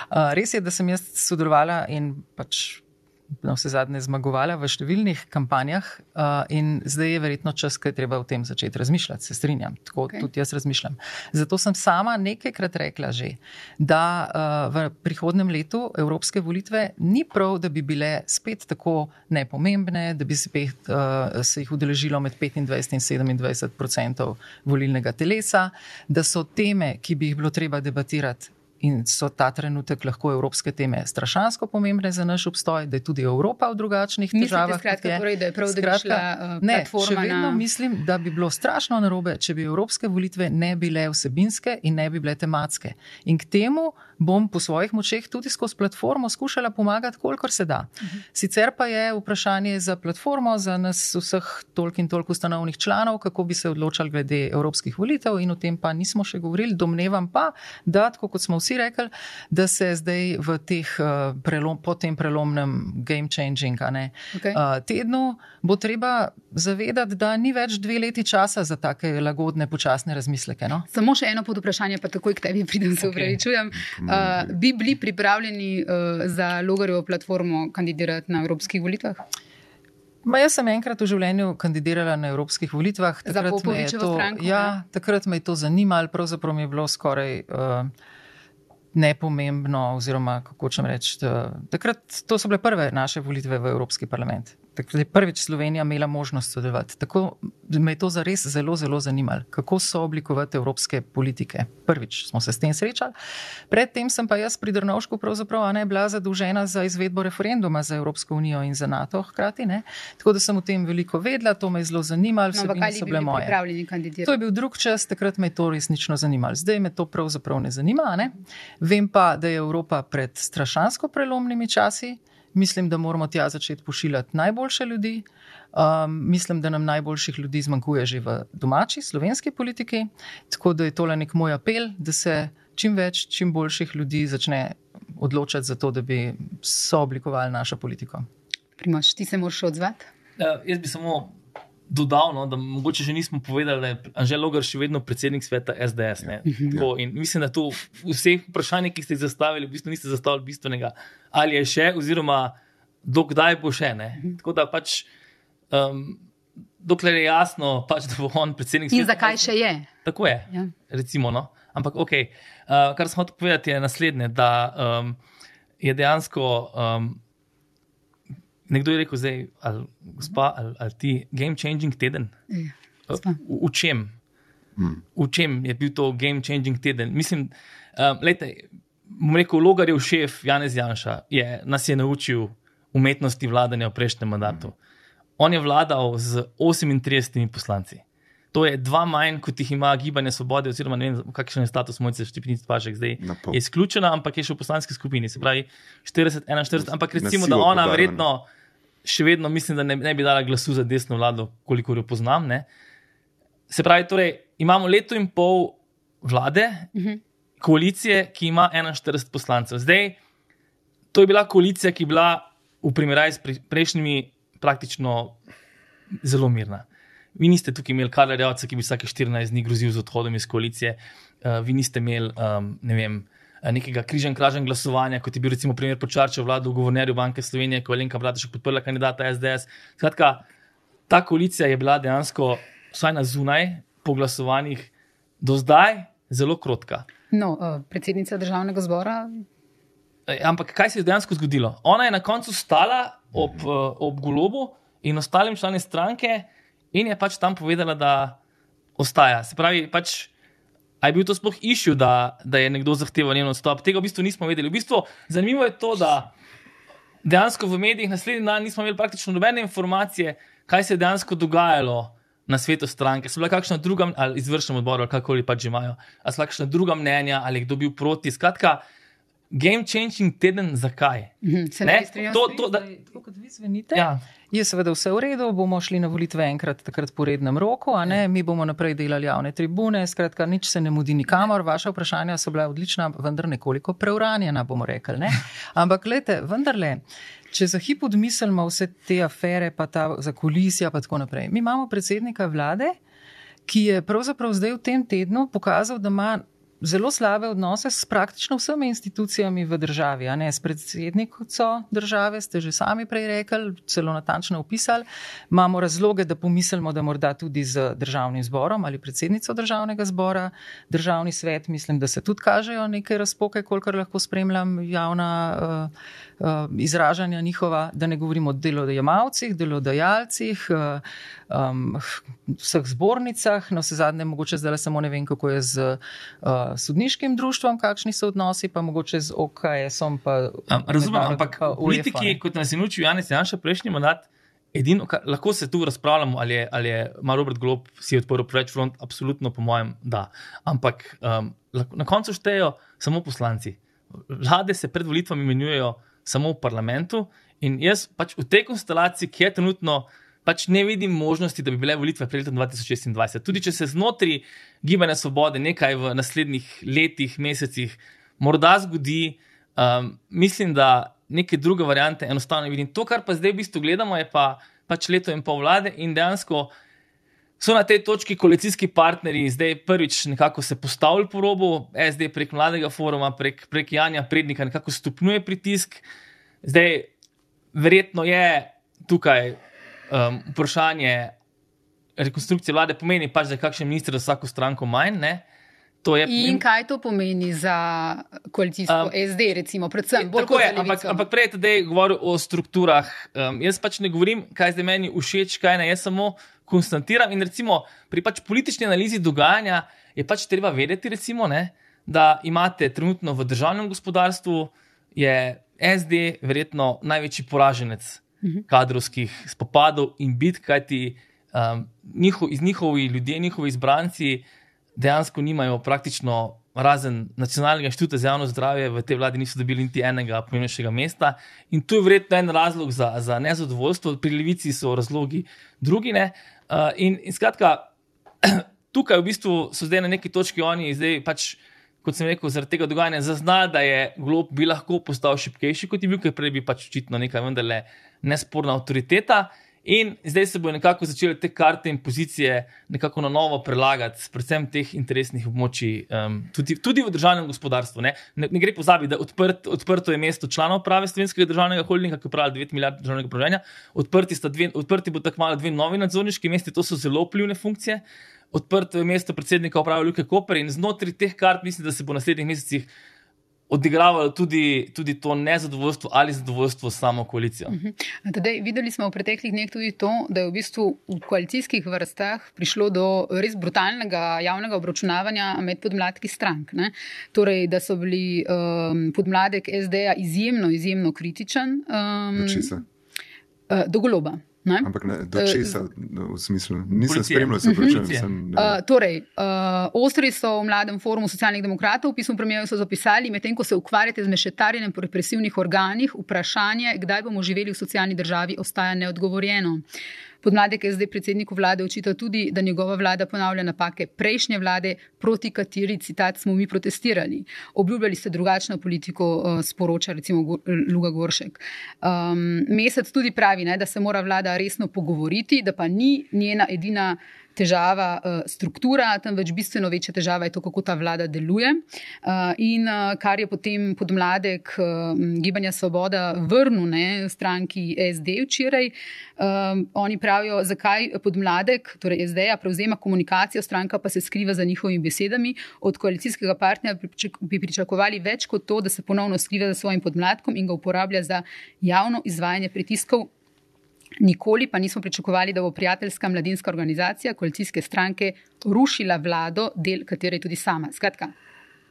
Uh, res je, da sem jaz sodelovala in pač na vse zadnje zmagovala v številnih kampanjah, uh, in zdaj je verjetno čas, ki je treba o tem začeti razmišljati. Se strinjam, tako okay. tudi jaz razmišljam. Zato sem sama nekajkrat rekla že, da uh, v prihodnem letu evropske volitve ni prav, da bi bile spet tako nepomembne, da bi spet, uh, se jih udeležilo med 25 in 27 odstotkov volilnega telesa, da so teme, ki bi jih bilo treba debatirati in so ta trenutek lahko evropske teme strašansko pomembne za naš obstoj, da je tudi Evropa v drugačnih težavah. Skratka, torej, da je prav, da skratka, šla, uh, ne, še vedno na... mislim, da bi bilo strašno narobe, če bi evropske volitve ne bile vsebinske in ne bi bile tematske. In k temu bom po svojih močeh tudi skozi platformo skušala pomagati, kolikor se da. Uh -huh. Sicer pa je vprašanje za platformo, za nas vseh toliko in toliko ustanovnih članov, kako bi se odločali glede evropskih volitev in o tem pa nismo še govorili. Domnevam pa, da, kot smo vsi vsi rekli, da se zdaj v teh, uh, prelom, po tem prelomnem game changing okay. uh, tednu bo treba zavedati, da ni več dve leti časa za take lagodne, počasne razmisleke. No? Samo še eno pod vprašanje, pa takoj k tebi pridem, se upravičujem. Okay. Uh, bi bili pripravljeni uh, za Logarjevo platformo kandidirati na evropskih volitvah? Ma jaz sem enkrat v življenju kandidirala na evropskih volitvah. Takrat me, to, stranko, ja, takrat me je to zanimalo, pravzaprav mi je bilo skoraj. Uh, nepomembno, oziroma kako če reči. Takrat to so bile prve naše volitve v Evropski parlament. Je prvič Slovenija imela možnost sodelovati. Tako me je to zares zelo, zelo zanimalo, kako so oblikovati evropske politike. Prvič smo se s tem srečali. Predtem sem pa jaz pri Drnovšku pravzaprav ne bila zadolžena za izvedbo referenduma za Evropsko unijo in za NATO hkrati. Ne? Tako da sem o tem veliko vedela, to me je zelo zanimalo, no, vsebine so bile moje. To je bil drug čas, takrat me je to resnično zanimalo. Zdaj me to pravzaprav ne zanima. Ne? Vem pa, da je Evropa pred strašansko prelomnimi časi. Mislim, da moramo tja začeti pošiljati najboljše ljudi. Um, mislim, da nam najboljših ljudi zmanjkuje že v domači slovenski politiki. Tako da je tole nek moj apel, da se čim več, čim boljših ljudi začne odločati za to, da bi sooblikovali našo politiko. Primoš, ti se moraš odzvati? Uh, jaz bi samo dodal, no, da mogoče že nismo povedali, da je Anžel Logar še vedno predsednik sveta SDS. Ja. Tako, mislim, da tu vseh vprašanj, ki ste jih zastavili, v bistvu niste zastavili bistvenega, ali je še, oziroma dokdaj bo še. Ne. Mhm. Tako da pač. Um, Dokler je jasno, pač, da bo on predsednik sveta. In zakaj še je? Tako je. Ja. Recimo, no. Ampak, okay. uh, kar smo hočeli povedati, je naslednje: da um, je dejansko um, Nekdo je rekel, zdaj, ali, gospa, ali, ali ti game changing teden? Ja, v, v čem? Hmm. V čem je bil to game changing teden? Mislim, da um, je rekel, Logarjev šef Janez Janša je, nas je naučil umetnosti vladanja v prejšnjem mandatu. Hmm. On je vladal z 38 poslanci. To je dva manj, kot jih ima gibanje svobode, oziroma ne vem, kakšen je status mojce štipnic pašek zdaj. Je izključena, ampak je še v poslanski skupini, se pravi 40, 41, ampak recimo, da ona verjetno. Podarno še vedno mislim, da ne, ne bi dala glasu za desno vlado, koliko jo poznam. Ne. Se pravi, torej, imamo leto in pol vlade, uh mhm. -huh. koalicije, ki ima 41 poslancev. Zdaj, to je bila koalicija, ki je bila v primerjavi s pre, prejšnjimi praktično zelo mirna. Vi niste tukaj imeli Karla Rejca, ki bi vsake 14 dni grozil z odhodom iz koalicije, uh, vi niste imeli, um, ne vem. Nekega križen kražen glasovanja, kot je bil recimo primer počarčev vlado v guvernerju Banke Slovenije, ko je Lenka Bratušek podprla kandidata SDS. Skratka, ta koalicija je bila dejansko, vsaj na zunaj, po glasovanjih, do zdaj zelo krotka. No, uh, predsednica državnega zbora. Ampak kaj se je dejansko zgodilo? Ona je na koncu stala ob, uh, ob golobu in ostalim članom stranke in je pač tam povedala, da ostaja. Se pravi, pač. A je bil to sploh išil, da, da je nekdo zahteval njen odstop? Tega v bistvu nismo vedeli. V bistvu, zanimivo je to, da dejansko v medijih naslednji dan nismo imeli praktično nobene informacije, kaj se je dejansko dogajalo na svetu stranke. So bila kakšna druga, ali izvršnem odboru, ali kakoli pač imajo, ali so kakšna druga mnenja, ali kdo bil proti. Skratka, game changing teden, zakaj? Mhm, se ne strinjam. To, to, da, Tako kot vi zvenite. ja. Je seveda vse v redu, bomo šli na volitve enkrat takrat po rednem roku, a ne, mi bomo naprej delali javne tribune, skratka, nič se ne mudi nikamor. Vaša vprašanja so bila odlična, vendar nekoliko preuranjena, bomo rekli. Ne? Ampak, gledajte, vendarle, če za hip odmislimo vse te afere, pa ta zakulisja, pa tako naprej. Mi imamo predsednika vlade, ki je pravzaprav zdaj v tem tednu pokazal, da ima zelo slabe odnose s praktično vsemi institucijami v državi. a Ne, s predsednico države ste že sami prej rekli, celo natančno opisali. Imamo razloge, da pomislimo, da morda tudi z državnim zborom ali predsednico državnega zbora. Državni svet, mislim, da se tudi kažejo neke razpoke, kolikor lahko spremljam javna uh, izražanja njihova, da ne govorimo o delodajalcih, delodajalcih. Uh, Um, vseh zbornicah, na vse zadnje, mogoče zdaj samo ne vem, kako je z uh, sodniškim društvom, kakšni so odnosi, pa mogoče z OKS-om. Um, razumem, ampak politiki, kot nas je naučil Janes Janša prejšnji mandat, edino, kar, lahko se tu razpravljamo, ali je, ali je Robert Glob si odprl preveč front, absolutno, po mojem, da. Ampak um, na koncu štejejo samo poslanci. Vlade se pred volitvami imenujejo samo v parlamentu in jaz pač v tej konstelaciji, ki je trenutno pač ne vidim možnosti, da bi bile volitve pred letom 2026. Tudi če se znotraj gibanja svobode nekaj v naslednjih letih, mesecih morda zgodi, um, mislim, da neke druge variante enostavno ne vidim. To, kar pa zdaj v bistvu gledamo, je pa pač leto in pol vlade in dejansko. So na tej točki koalicijski partnerji zdaj prvič nekako se postavili po robu, SD prek mladega foruma, prek, prek Janja Prednika, nekako stopnjuje pritisk. Zdaj, verjetno je tukaj um, vprašanje rekonstrukcije vlade pomeni pač, da je kakšen minister za vsako stranko manj. Ne? To je, In kaj to pomeni za koalicijsko um, SD, recimo, predvsem? Tako je, ampak, ampak prej je tudi govoril o strukturah. Um, jaz pač ne govorim, kaj zdaj meni všeč, kaj ne, jaz samo konstatiram. In recimo pri pač politični analizi dogajanja je pač treba vedeti, recimo, ne, da imate trenutno v državnem gospodarstvu, je SD verjetno največji poraženec Mhm. kadrovskih spopadov in bitk, kajti um, njiho, iz njihovi ljudje, njihovi izbranci dejansko nimajo praktično. Razen nacionalnega inštituta za javno zdravje v tej vladi niso dobili niti enega pomembnejšega mesta. In tu je verjetno en razlog za, za nezadovoljstvo, pri levici so razlogi drugi. Uh, in, in skratka, tukaj v bistvu so zdaj na neki točki oni, zdaj pač, kot sem rekel, zaradi tega dogajanja zaznali, da je glob bi lahko postal šipkejši, kot je bil, ker prej bi pač očitno nekaj vendarle nesporna avtoriteta. In zdaj se bodo nekako začele te karte in pozicije nekako na novo prelagati, predvsem teh interesnih območij, um, tudi, tudi v državnem gospodarstvu. Ne, ne, ne gre pozabiti, da odprt, odprto je mesto članov prave slovenskega državnega holdinga, ki upravlja 9 milijard državnega premoženja. Odprti, odprti bo tako malo dve novi nadzorniški mesti, to so zelo vplivne funkcije. Odprto je mesto predsednika uprave Luke Koper in znotraj teh kart mislim, da se bo v naslednjih mesecih odigravalo tudi, tudi to nezadovoljstvo ali zadovoljstvo s samo koalicijo. Uh mhm. -huh. Tadej, videli smo v preteklih dneh tudi to, da je v bistvu v koalicijskih vrstah prišlo do res brutalnega javnega obračunavanja med podmladki strank. Ne? Torej, da so bili um, podmladek SD-ja izjemno, izjemno kritičen. Um, uh, do goloba. Ne? Ampak ne, do česa, v smislu, nisem spremljal, se pravi. Uh, torej, uh, ostri so v mladem forumu socialnih demokratov, v pismu premijev so zapisali, medtem ko se ukvarjate z mešetarjenjem po represivnih organih, vprašanje, kdaj bomo živeli v socialni državi, ostaja neodgovorjeno. Podmladek je zdaj predsedniku vlade očital tudi, da njegova vlada ponavlja napake prejšnje vlade, proti kateri, citat, smo mi protestirali. Obljubljali ste drugačno politiko, uh, sporoča recimo Luga Goršek. Um, mesec tudi pravi, ne, da se mora vlada resno pogovoriti, da pa ni njena edina težava uh, struktura, temveč bistveno večja težava je to, kako ta vlada deluje. Uh, in uh, kar je potem podmladek uh, Gibanja Svoboda vrnil ne, stranki SD včeraj, uh, oni pravijo, zakaj podmladek, torej SD-ja, prevzema komunikacijo, stranka pa se skriva za njihovimi besedami. Od koalicijskega partnerja bi pričakovali več kot to, da se ponovno skriva za svojim podmladkom in ga uporablja za javno izvajanje pritiskov Nikoli pa nismo pričakovali, da bo prijateljska mladinska organizacija koalicijske stranke rušila vlado, del katere je tudi sama. Skratka,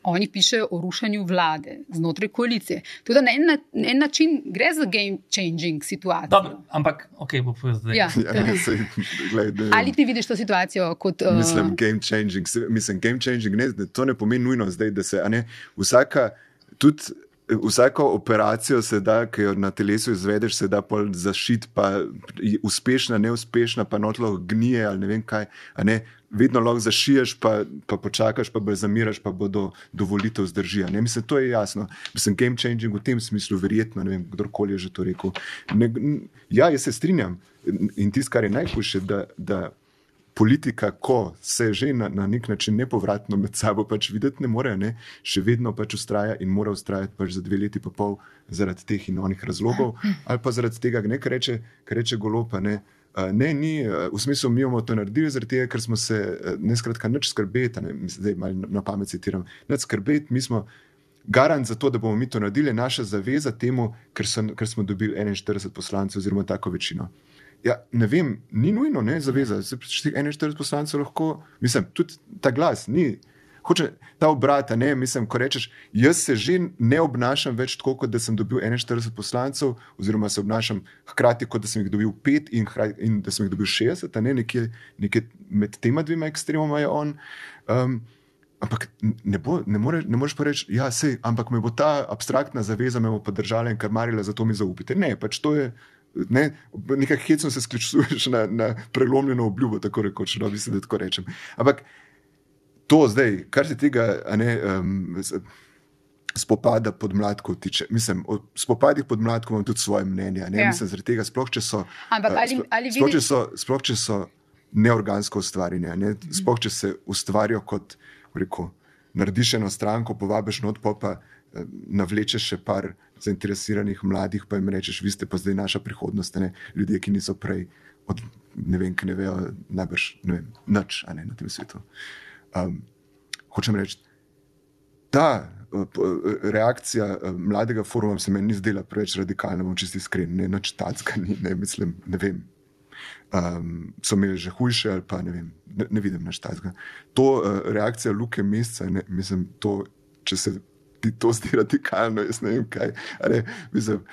oni pišejo o rušenju vlade znotraj koalicije. Tudi na en, na en način gre za game changing situacijo. Dobro, ampak, ok, bo povedal. Ja. Ja, ne vem. Ali ti vidiš to situacijo kot. Uh, Mislim, game changing. se- Mislim, game changing ne, to ne pomeni nujno zdaj, da se a ne, vsaka, tudi vsako operacijo se da, ki jo na telesu izvedeš, se da pol zašiti, pa uspešna, neuspešna, pa notlo gnije ali ne vem kaj. Ne, vedno lahko zašiješ, pa, pa počakaš, pa zamiraš, pa bodo dovolitev zdržijo. Mislim, to je jasno. Mislim, game changing v tem smislu, verjetno, ne vem, kdorkoli je že to rekel. Ne, ja, jaz se strinjam. In tisto, kar je najhujše, da. da politika, ko se že na, na nek način nepovratno med sabo pač videti ne more, ne, še vedno pač ustraja in mora ustrajati pač za dve leti in pol zaradi teh in onih razlogov, ali pa zaradi tega, ne, kar reče, kar reče golopa. Ne, ne, ni, v smislu, mi bomo to naredili, zaradi tega, ker smo se ne skratka nič skrbeti, ne, zdaj malo na, pamet citiram, nič skrbeti, mi smo garant za to, da bomo mi to naredili, naša zaveza temu, ker, so, ker smo dobili 41 poslancev oziroma tako večino. Ja, ne vem, ni nujno, ne, zaveza. Se teh 41 poslancev lahko, mislim, tudi ta glas ni. Hoče ta obrat, a ne, mislim, ko rečeš, jaz se že ne obnašam več tako, kot da sem dobil 41 poslancev, oziroma se obnašam hkrati, kot da sem jih dobil 5 in, in da sem jih dobil 60, a ne nekje, nekje med tema dvema ekstremoma je on. Um, Ampak ne, bo, ne, more, ne moreš pa reči, da ja, ampak me bo ta abstraktna zaveza me bo podržala in karmarila, zato mi zaupite. Ne, pač to je. Ne, nekaj hecno se sklicuješ na, na prelomljeno obljubo, tako rekoč, no, mislim, da tako rečem. Ampak to zdaj, kar se tega ne, um, spopada podmladkov tiče, mislim, o spopadih podmladkov imam tudi svoje mnenje. Ne, Ja. Mislim, zaradi tega, sploh če so. Ampak eh, ali- sploh- ali sploh, če vidiš- so, sploh če so neorgansko ustvarjene, ne, sploh če se ustvarijo kot, rekel, narediš eno stranko, povabiš not, pa, pa eh, navlečeš še par zainteresiranih mladih, pa jim rečeš, vi ste pa zdaj naša prihodnost, ne ljudje, ki niso prej, od, ne vem, ki ne vejo, najbrž ne vem, nič ne, na tem svetu. Um, hočem reči, ta eh, reakcija eh, mladega foruma se mi ni zdela preveč radikalna, bom čisti iskren, ne nič tacka, ne mislim, ne vem. Um, so imeli že hujše, ali pa ne vem, ne, ne vidim tega. To uh, reakcija Luke Mesca, ne, mislim, to, če se ti to zdi radikalno, jaz ne vem kaj. Ne, mislim,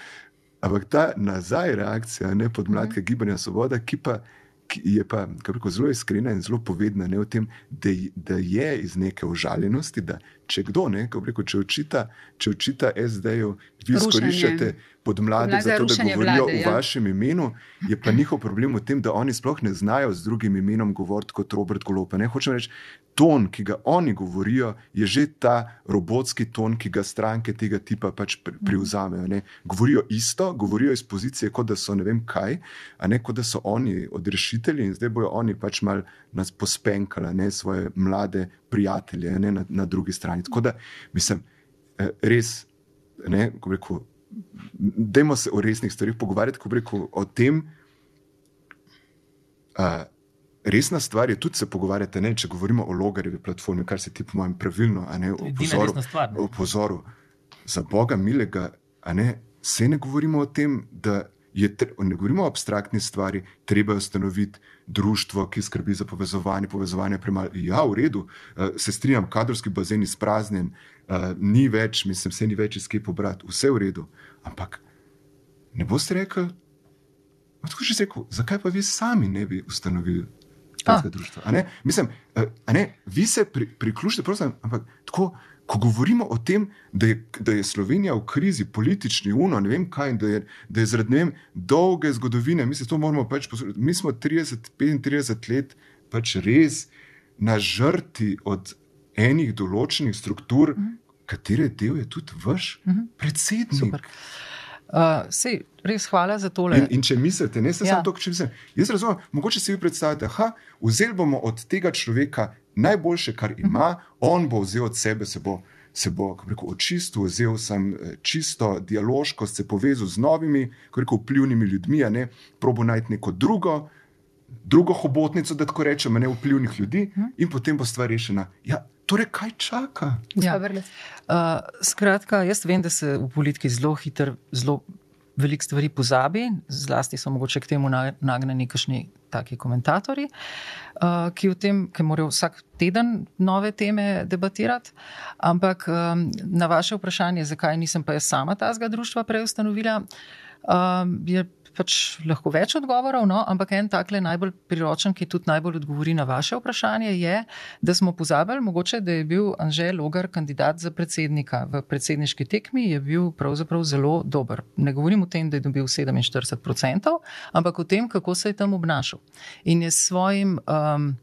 ampak ta nazaj reakcija, ne podmladka gibanja Svoboda, ki pa ki je pa kako rekel, zelo iskrena in zelo povedna ne, o tem, da, je- da je iz neke užaljenosti, da če kdo, ne, bi rekel, če očita, če očita SD-ju, vi izkoriščate podmladek Podlag za to, da govorijo vlade, v ja. vašem imenu, je pa njihov problem v tem, da oni sploh ne znajo z drugim imenom govoriti kot Robert Golopa. Ne hočem reči, ton, ki ga oni govorijo, je že ta robotski ton, ki ga stranke tega tipa pač pri- privzamejo. Ne. Govorijo isto, govorijo iz pozicije, kot da so ne vem kaj, a ne kot da so oni odrešitelji in zdaj bojo oni pač mal nas pospenkali, ne svoje mlade prijatelje ne, na, na drugi strani. Tako da mislim, eh, res, ne, ko rekel. Dajmo se o resnih stvarih pogovarjati, ko rekel o tem. Uh, resna stvar je tudi se pogovarjati, ne, če govorimo o logarjevi platformi, kar se ti, po mojem, pravilno, a ne, opozoru, resna stvar, ne. opozoru. Za Boga milega, a ne, se ne govorimo o tem, da je, ne govorimo o abstraktni stvari, treba je ustanoviti društvo, ki skrbi za povezovanje, povezovanje premalo. Ja, v redu, uh, se strinjam, kadrovski bazen izpraznjen, uh, ni več, mislim, se ni več iz kje pobrati, vse v redu. Ampak ne boste rekli, tako že rekel, zakaj pa vi sami ne bi ustanovili takega društva? A ne? Mislim, eh, a ne, vi se pri, priključite, prosim, ampak tako ko govorimo o tem, da je, da je Slovenija v krizi, politični, uno, ne vem kaj, da je, da je zaradi vem, dolge zgodovine, mi se to moramo pač poslušati. Mi smo 30-35 let pač res na žrti od enih določenih struktur, mm -hmm. katere del je tudi vaš mm -hmm. predsednik. Super. Uh, sej, res hvala za tole. In, in če mislite, ne samo ja. to, če mislite, jaz razumem, mogoče si vi predstavljate, da vzeli bomo od tega človeka najboljše, kar ima, uh -huh. on bo vzel od sebe, se bo, se bo rekel, očistil, vzel sem eh, čisto dialoško, se povezal z novimi, rekel, vplivnimi ljudmi, ne, probo najti neko drugo. Drugo hobotnico, da tako rečemo, ne vplivnih ljudi, hm? in potem bo stvar rešena. Ja, torej, kaj čaka? Ja. Uh, skratka, jaz vem, da se v politiki zelo hitro, zelo veliko stvari pozabi, zlasti so mogoče k temu nagnjeni kakšni taki komentatorji, uh, ki, tem, ki morajo vsak teden nove teme debatirati. Ampak um, na vaše vprašanje, zakaj nisem pa jaz sama tazga društva prej ustanovila, um, je pač lahko več odgovorov, no, ampak en takle najbolj priročen, ki tudi najbolj odgovori na vaše vprašanje, je, da smo pozabili, mogoče, da je bil Anžel Logar kandidat za predsednika. V predsedniški tekmi je bil pravzaprav zelo dober. Ne govorim o tem, da je dobil 47%, ampak o tem, kako se je tam obnašal. In je s svojim. Um,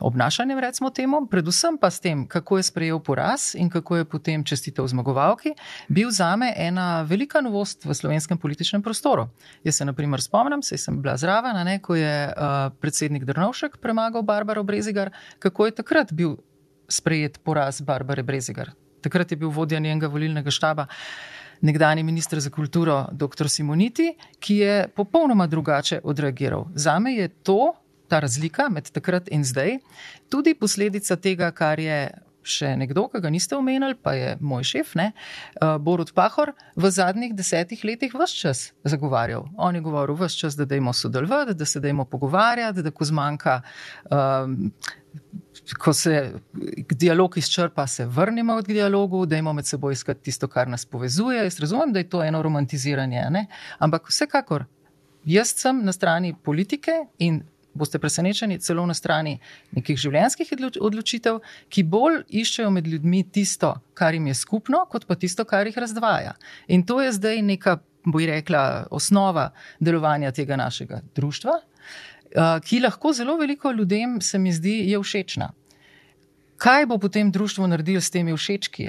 obnašanjem, recimo temu, predvsem pa s tem, kako je sprejel poraz in kako je potem čestitev zmagovalki, bil za me ena velika novost v slovenskem političnem prostoru. Jaz se, na primer, spomnim, sej sem bila zraven, ne, ko je uh, predsednik Drnovšek premagal Barbaro Brezigar, kako je takrat bil sprejet poraz Barbare Brezigar. Takrat je bil vodja njenega volilnega štaba. Nekdani ministr za kulturo, dr. Simoniti, ki je popolnoma drugače odreagiral. Za me je to ta razlika med takrat in zdaj, tudi posledica tega, kar je še nekdo, ki ga niste omenili, pa je moj šef, ne, uh, Borut Pahor, v zadnjih desetih letih vse čas zagovarjal. On je govoril vse čas, da dajmo sodelovati, da se dajmo pogovarjati, da ko zmanjka. Um, Ko se dialog izčrpa, se vrnemo k dialogu, da imamo med seboj iskati tisto, kar nas povezuje. Jaz razumem, da je to eno romantiziranje, ne? ampak vsekakor, jaz sem na strani politike in boste presenečeni, celo na strani nekih življenjskih odločitev, ki bolj iščejo med ljudmi tisto, kar jim je skupno, kot pa tisto, kar jih razdvaja. In to je zdaj neka, boj rekla, osnova delovanja tega našega društva, ki lahko zelo veliko ljudem, se mi zdi, je všečna. Kaj bo potem društvo naredilo s temi všečki?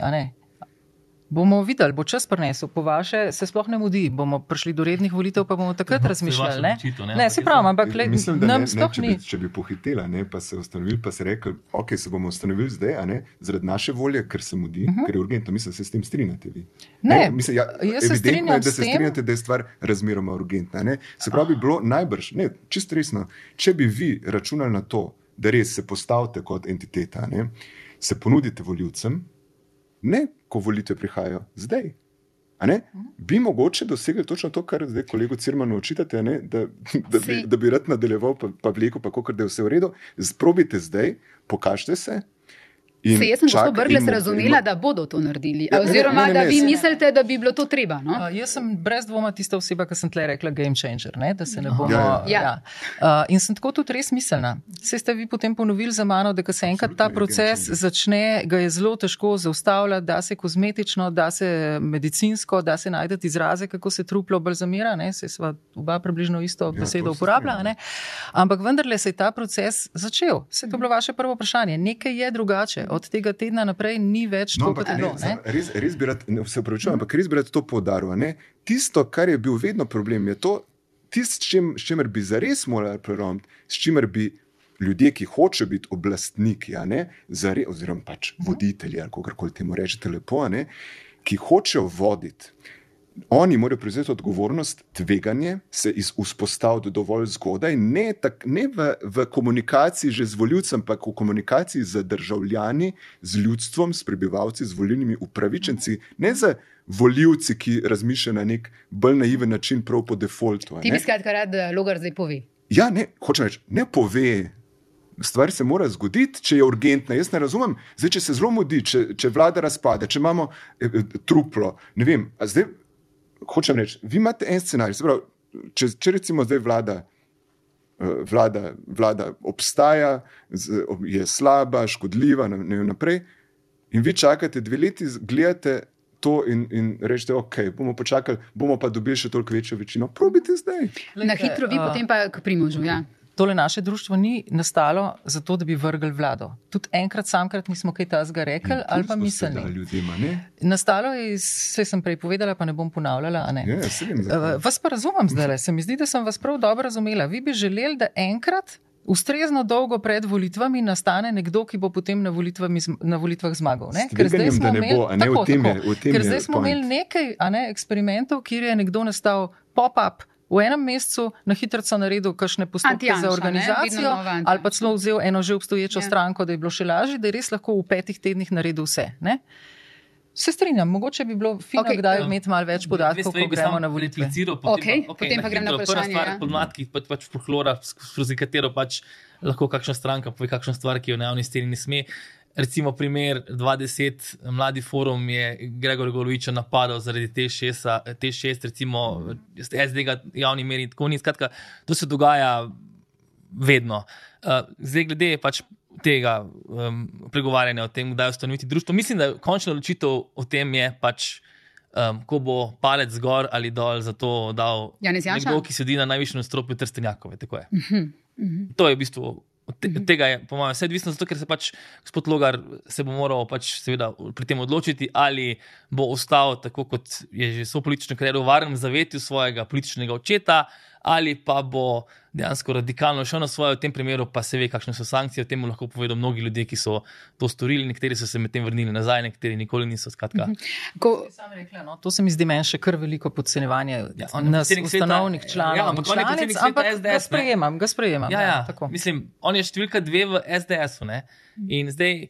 Bomo videli, bo čas prenesel. Po vaše se sploh ne mudi. Bomo prišli do rednih volitev, pa bomo takrat razmišljali. Ne, ne, ne se pravi, ampak le, mislim, da nam ne, sploh ne, če bi, ni. Če bi pohitela, ne, pa se ustanovili, pa se rekli, ok, se bomo ustanovili zdaj, ne, zaradi naše volje, ker se mudi, uh mhm. -huh. ker je urgentno. Mislim, se s tem strinjate vi. Ne, ne mislim, ja, jaz se strinjam. Je, da se strinjate, da je stvar razmeroma urgentna. Ne. Se pravi, bi bilo najbrž, ne, čisto resno, če bi vi računali na to, da res se postavite kot entiteta, ne, se ponudite voljivcem, ne ko volitve prihajajo, zdaj. Bi mogoče dosegli točno to, kar zdaj kolegu Cirmanu očitate, da, da, bi, da bi rad nadaljeval, pa, pa vleko, pa kako da je vse v redu. Sprobite zdaj, pokažite se, Se, jaz sem gospod Brgles razumela, da bodo to naredili. Ja, oziroma, ne, ne, ne, da vi mislite, da bi bilo to treba. No? Uh, jaz sem brez dvoma tista oseba, ki sem tle rekla game changer. Ne, da se ne bomo. Ja, ja. Ja. Uh, in sem tako tudi res miselna. Se ste vi potem ponovili za mano, da se enkrat ta proces začne, ga je zelo težko zaustavljati, da se kozmetično, da se medicinsko, da se najdete izraze, kako se truplo balzamira. Ne, se sva oba približno isto ja, besedo uporabljala. Ampak vendarle se je ta proces začel. Se to bilo vaše prvo vprašanje. Nekaj je drugače od tega tedna naprej ni več no, to, kot je bilo. Res, res bi rad, ne, se upravičujem, ampak res bi rad to podaril. Tisto, kar je bil vedno problem, je to, tist, s, čim, s čimer bi zares morali preromiti, s čimer bi ljudje, ki hočejo biti oblastniki, zare, oziroma pač voditelji, ali kako koli temu rečete, lepo, ne, ki hočejo voditi. Oni morajo prevzeti odgovornost, tveganje, se vzpostaviti dovolj zgodaj, ne, tak, ne v, v komunikaciji že z voljivcem, ampak v komunikaciji z državljani, z ljudstvom, s prebivalci, z volilnimi upravičenci, ne z voljivci, ki razmišljajo na nek bolj naiven način, prav po defaultu. Ti bi skratka rad, da Logar zdaj pove. Ja, ne, hočem reči, ne pove. Stvar se mora zgoditi, če je urgentna. Jaz ne razumem, zdaj, če se zelo mudi, če, če vlada razpade, če imamo eh, eh truplo. Ne vem, zdaj hočem reči, vi imate en scenarij. Pravi, če, če recimo zdaj vlada, uh, vlada, vlada obstaja, je slaba, škodljiva, ne vem naprej. In vi čakate dve leti, gledate to in, in rečete, ok, bomo počakali, bomo pa dobili še toliko večjo večino. Probite zdaj. Na hitro, vi a, potem pa k primožu. Ja. Tole naše društvo ni nastalo zato, da bi vrgli vlado. Tudi enkrat, samkrat nismo kaj tasga rekli ali pa mislili. dali ljudem, a ne? Nastalo je vse sem prej povedala, pa ne bom ponavljala. a ne. Ja, se vem, Eh. Vas pa razumem zdaj, se mi zdi, da sem vas prav dobro razumela. Vi bi želeli, da enkrat, ustrezno dolgo pred volitvami, nastane nekdo, ki bo potem na, volitvami, na volitvah zmagal. Ne? S tveganjem, da ne bo, a ne, v tem je- v tem Ker je zdaj smo imeli nekaj a ne, eksperimentov, kjer je nekdo nastal pop-up. V enem mesecu na hitro naredil kakšne postopke Anti-Janša, za ne? organizacijo, Anti-Janša. ali pa celo vzel eno že obstoječo Ja. stranko, da je bilo še lažje, da je res lahko v petih tednih naredil vse. Ne? Se strinjam, mogoče bi bilo fino, okay. kdaj imeti malo več podatkov, ko gremo na volitve. Okej, potem pa grem na vprašanje, ja. Podmatki, pač, pač folklora, skozi katero pač lahko kakšna stranka pove kakšno stvar, ki jo na javni sceni ne sme. Recimo, primer 20, mladi forum je Gregor Goloviča napadal zaradi te šesta, te šest, recimo SD ga javni meri in tako ni. Skratka, to se dogaja vedno. Uh, zdaj, glede pač tega um, pregovarjanja o tem, kdaj ustanoviti društvo, mislim, da končna odločitev o tem je pač. Um, ko bo palec gor ali dol za to dal Janez Janša? nekdo, ki sedi na najvišjem stropju Trstenjakove. tako je. Mhm. To je v bistvu. Od te, od tega je, po mojem, vse odvisno, zato ker se pač gospod Logar se bo moral pač seveda pri tem odločiti, ali bo ostal tako, kot je že svoj politični kariero v varnem zavetju svojega političnega očeta, ali pa bo dejansko radikalno šel na svoje, v tem primeru pa se ve, kakšne so sankcije. O tem lahko povedo mnogi ljudje, ki so to storili, nekateri so se medtem vrnili nazaj, nekateri nikoli niso. Skratka, Ko, Sam rekla, no, to se mi zdi meni še kar veliko podcenjevanje Ja, ja, nas, ustanovnih članov. ja, ampak in on je članic, predsednik ampak SDS, ga sprejemam, ga sprejemam. Ja, ja. tako. Mislim, on je številka dve v SDS-u. ne. In zdaj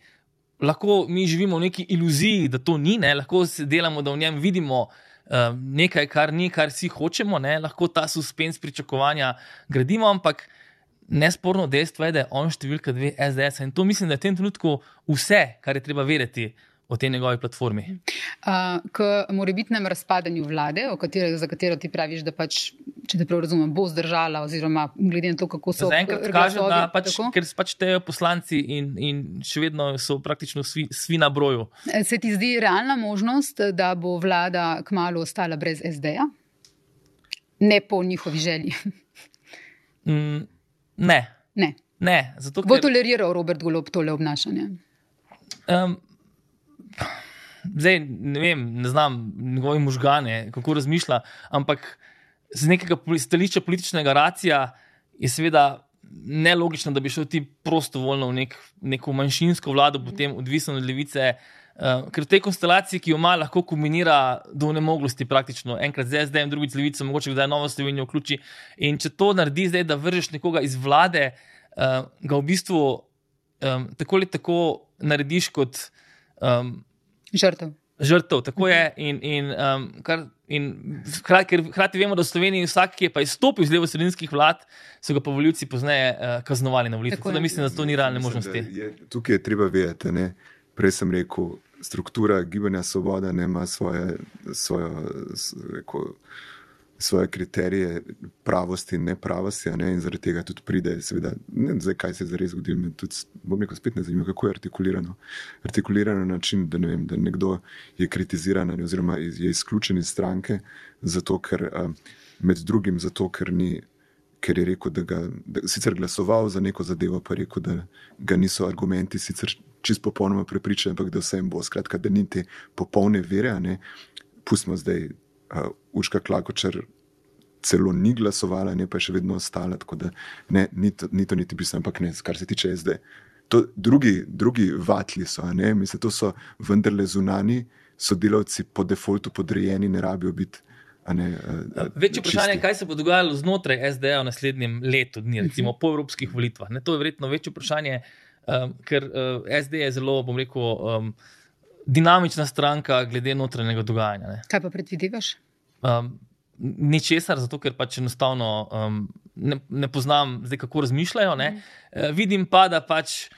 lahko mi živimo v neki iluziji, da to ni, ne? lahko se delamo, da v njem vidimo. Uh, Nekaj, kar ni, kar vsi hočemo, ne? lahko ta suspens pričakovanja gradimo, ampak nesporno dejstvo je, da je on številka dve SDS. In to mislim, da je v tem trenutku vse, kar je treba vedeti o tej njegovi platformi. uh, k morebitnem razpadanju vlade, katero, za katero ti praviš, da pač, če te prav razumem, bo zdržala, oziroma glede na to, kako so Zaenkrat kaže, da pač, tako? ker pač tejo poslanci in, in še vedno so praktično svi, svi na broju. Se ti zdi realna možnost, da bo vlada kmalo ostala brez SD-ja? Ne po njihovi želji. Mm, ne, Ne. ne, zato Bo ker. toleriral Robert Golob tole obnašanje? Um, zdaj ne vem, ne znam njegove možgane, kako razmišlja, ampak z nekega stališča političnega racija je seveda nelogično, da bi šel ti prostovoljno v nek, neko manjšinsko vlado, potem odvisno od levice. Uh, ker v tej konstelaciji, ki jo ima, lahko kombinira do nemoglosti, praktično enkrat z SD, drugič z levico, mogoče kdaj novo Slovenijo vključi. In če to naredi zdaj, da vržeš nekoga iz vlade, uh, ga v bistvu um, tako ali tako narediš kot um, Žrtev. žrtev. Tako je. In, in, um, kar, in hkrati, ker hkrati vemo, da v Sloveniji vsak, ki je pa izstopil iz levo-sredinskih vlad, so ga pa voljivci pozneje uh, kaznovali na volitvah. Tako Tako da mislim, da to ni realne Mislim, možnosti. Je, tukaj je treba vedeti. Ne? Prej sem rekel, struktura gibanja Svoboda ne ima svoje, svojo, s- rekel, svoje kriterije pravosti in nepravosti, ne? in zaradi tega tudi pride. Seveda, ne vem, kaj se je zares zgodilo. me Tudi, bom rekel, spet ne zanima, kako je artikulirano. Artikulirano na način, da, ne vem, da nekdo je kritiziran ali oziroma je izključen iz stranke, zato ker med drugim zato, ker ni ker je rekel, da ga da, sicer glasoval za neko zadevo, pa je rekel, da ga niso argumenti sicer čisto popolnoma prepričani, ampak da vsem bo. Skratka, da ni te popolne vere. ne. Pustimo zdaj, uh, Učka Klakočer celo ni glasovala, ne pa je še vedno ostala, tako da ne, ni, to, ni to niti bistveno, ampak ne, kar se tiče SD. To, drugi, drugi vatli so, a ne, mislim, to so vendarle zunani sodelavci po defaultu podrejeni, ne rabijo biti. a Ne, a, a, Večje vprašanje je, kaj se bo dogajalo znotraj SD-ja v naslednjem letu, dni, recimo po evropskih volitvah. Ne, to je verjetno večje vprašanje, um, ker uh, SD je zelo, bom rekel, um, dinamična stranka glede notranjega dogajanja. Ne. Kaj pa predvidevaš? Um, Ničesar, zato ker pač enostavno um, ne, ne poznam, zdaj, kako razmišljajo. Mm. Uh, vidim pa, da pač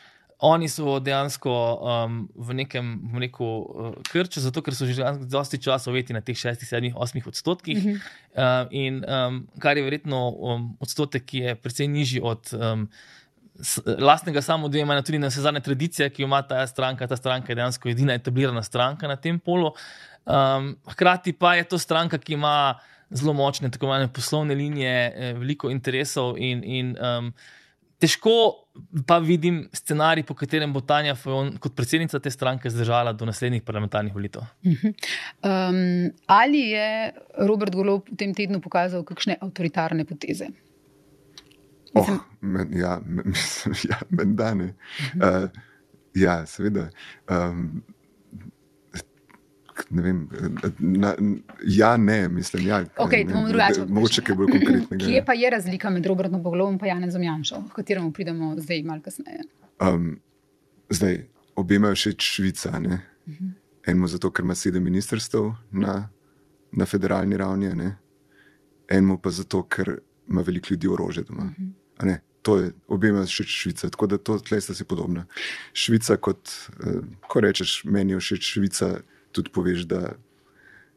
oni so dejansko um, v nekem bom rekel, uh, krču, zato ker so že dosti časa uveti na teh 6, 7, 8 odstotkih. Mm -hmm. uh, in um, kar je verjetno um, odstotek, ki je precej nižji od um, lastnega samodejanja, tudi na vse zadnje tradicije, ki jo ima ta stranka. Ta stranka je dejansko edina etablirana stranka na tem polu. Um, hkrati pa je to stranka, ki ima zelo močne tako imenovane poslovne linije, eh, veliko interesov in, in um, težko pa vidim scenarij, po katerem bo Tanja Fajon kot predsednica te stranke zdržala do naslednjih parlamentarnih volitev. Um, ali je Robert Golob v tem tednu pokazal kakšne avtoritarne poteze? Oh, men, ja, men, mislim, ja, menda ne. Uh, ja, seveda. Um, ne vem, na, ja, ne, mislim, ja. Okej, ne, bomo drugače da- Mogoče kaj bolj konkretnega. Kje pa je razlika med Robertom Boglovom in Janezom Janšo, v katerem pridemo zdaj malo kasneje? Um, zdaj, obema je všeč Švica. Ne? Enemu zato, ker ima sedem ministrstv na, na federalni ravni, ne? enemu pa zato, ker ima veliko ljudi orožje doma. a ne. To je obema je všeč Švica, tako da to tle sta si podobna. Švica, kot eh, ko rečeš, meni je všeč Švica, tudi poveš, da,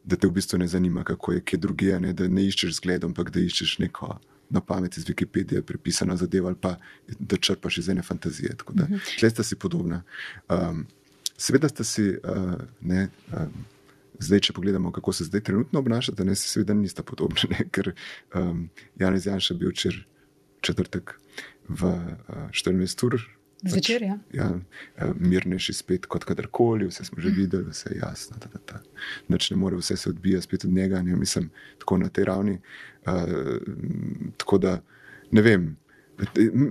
da te v bistvu ne zanima, kako je kje drugje, ne? da ne iščeš zgled, ampak da iščeš neko na pamet iz Wikipedije prepisano zadevo ali pa da črpaš iz ene fantazije. Tako da tle sta si podobna. Um, seveda sta si, uh, ne, um, zdaj, če pogledamo, kako se zdaj trenutno obnašate, ne, si seveda nista podobni, ne, ker um, Janez Janša je bil včeraj četrtek v uh, 24 ur. Zvečer, ja. Ja, eh, mirnejši spet kot kadarkoli, vse smo že videli, vse je jasno. Ta, ta, ta. Nič ne more, vse se odbija spet od njega, ne mislim, tako na tej ravni. Uh, tako da ne vem.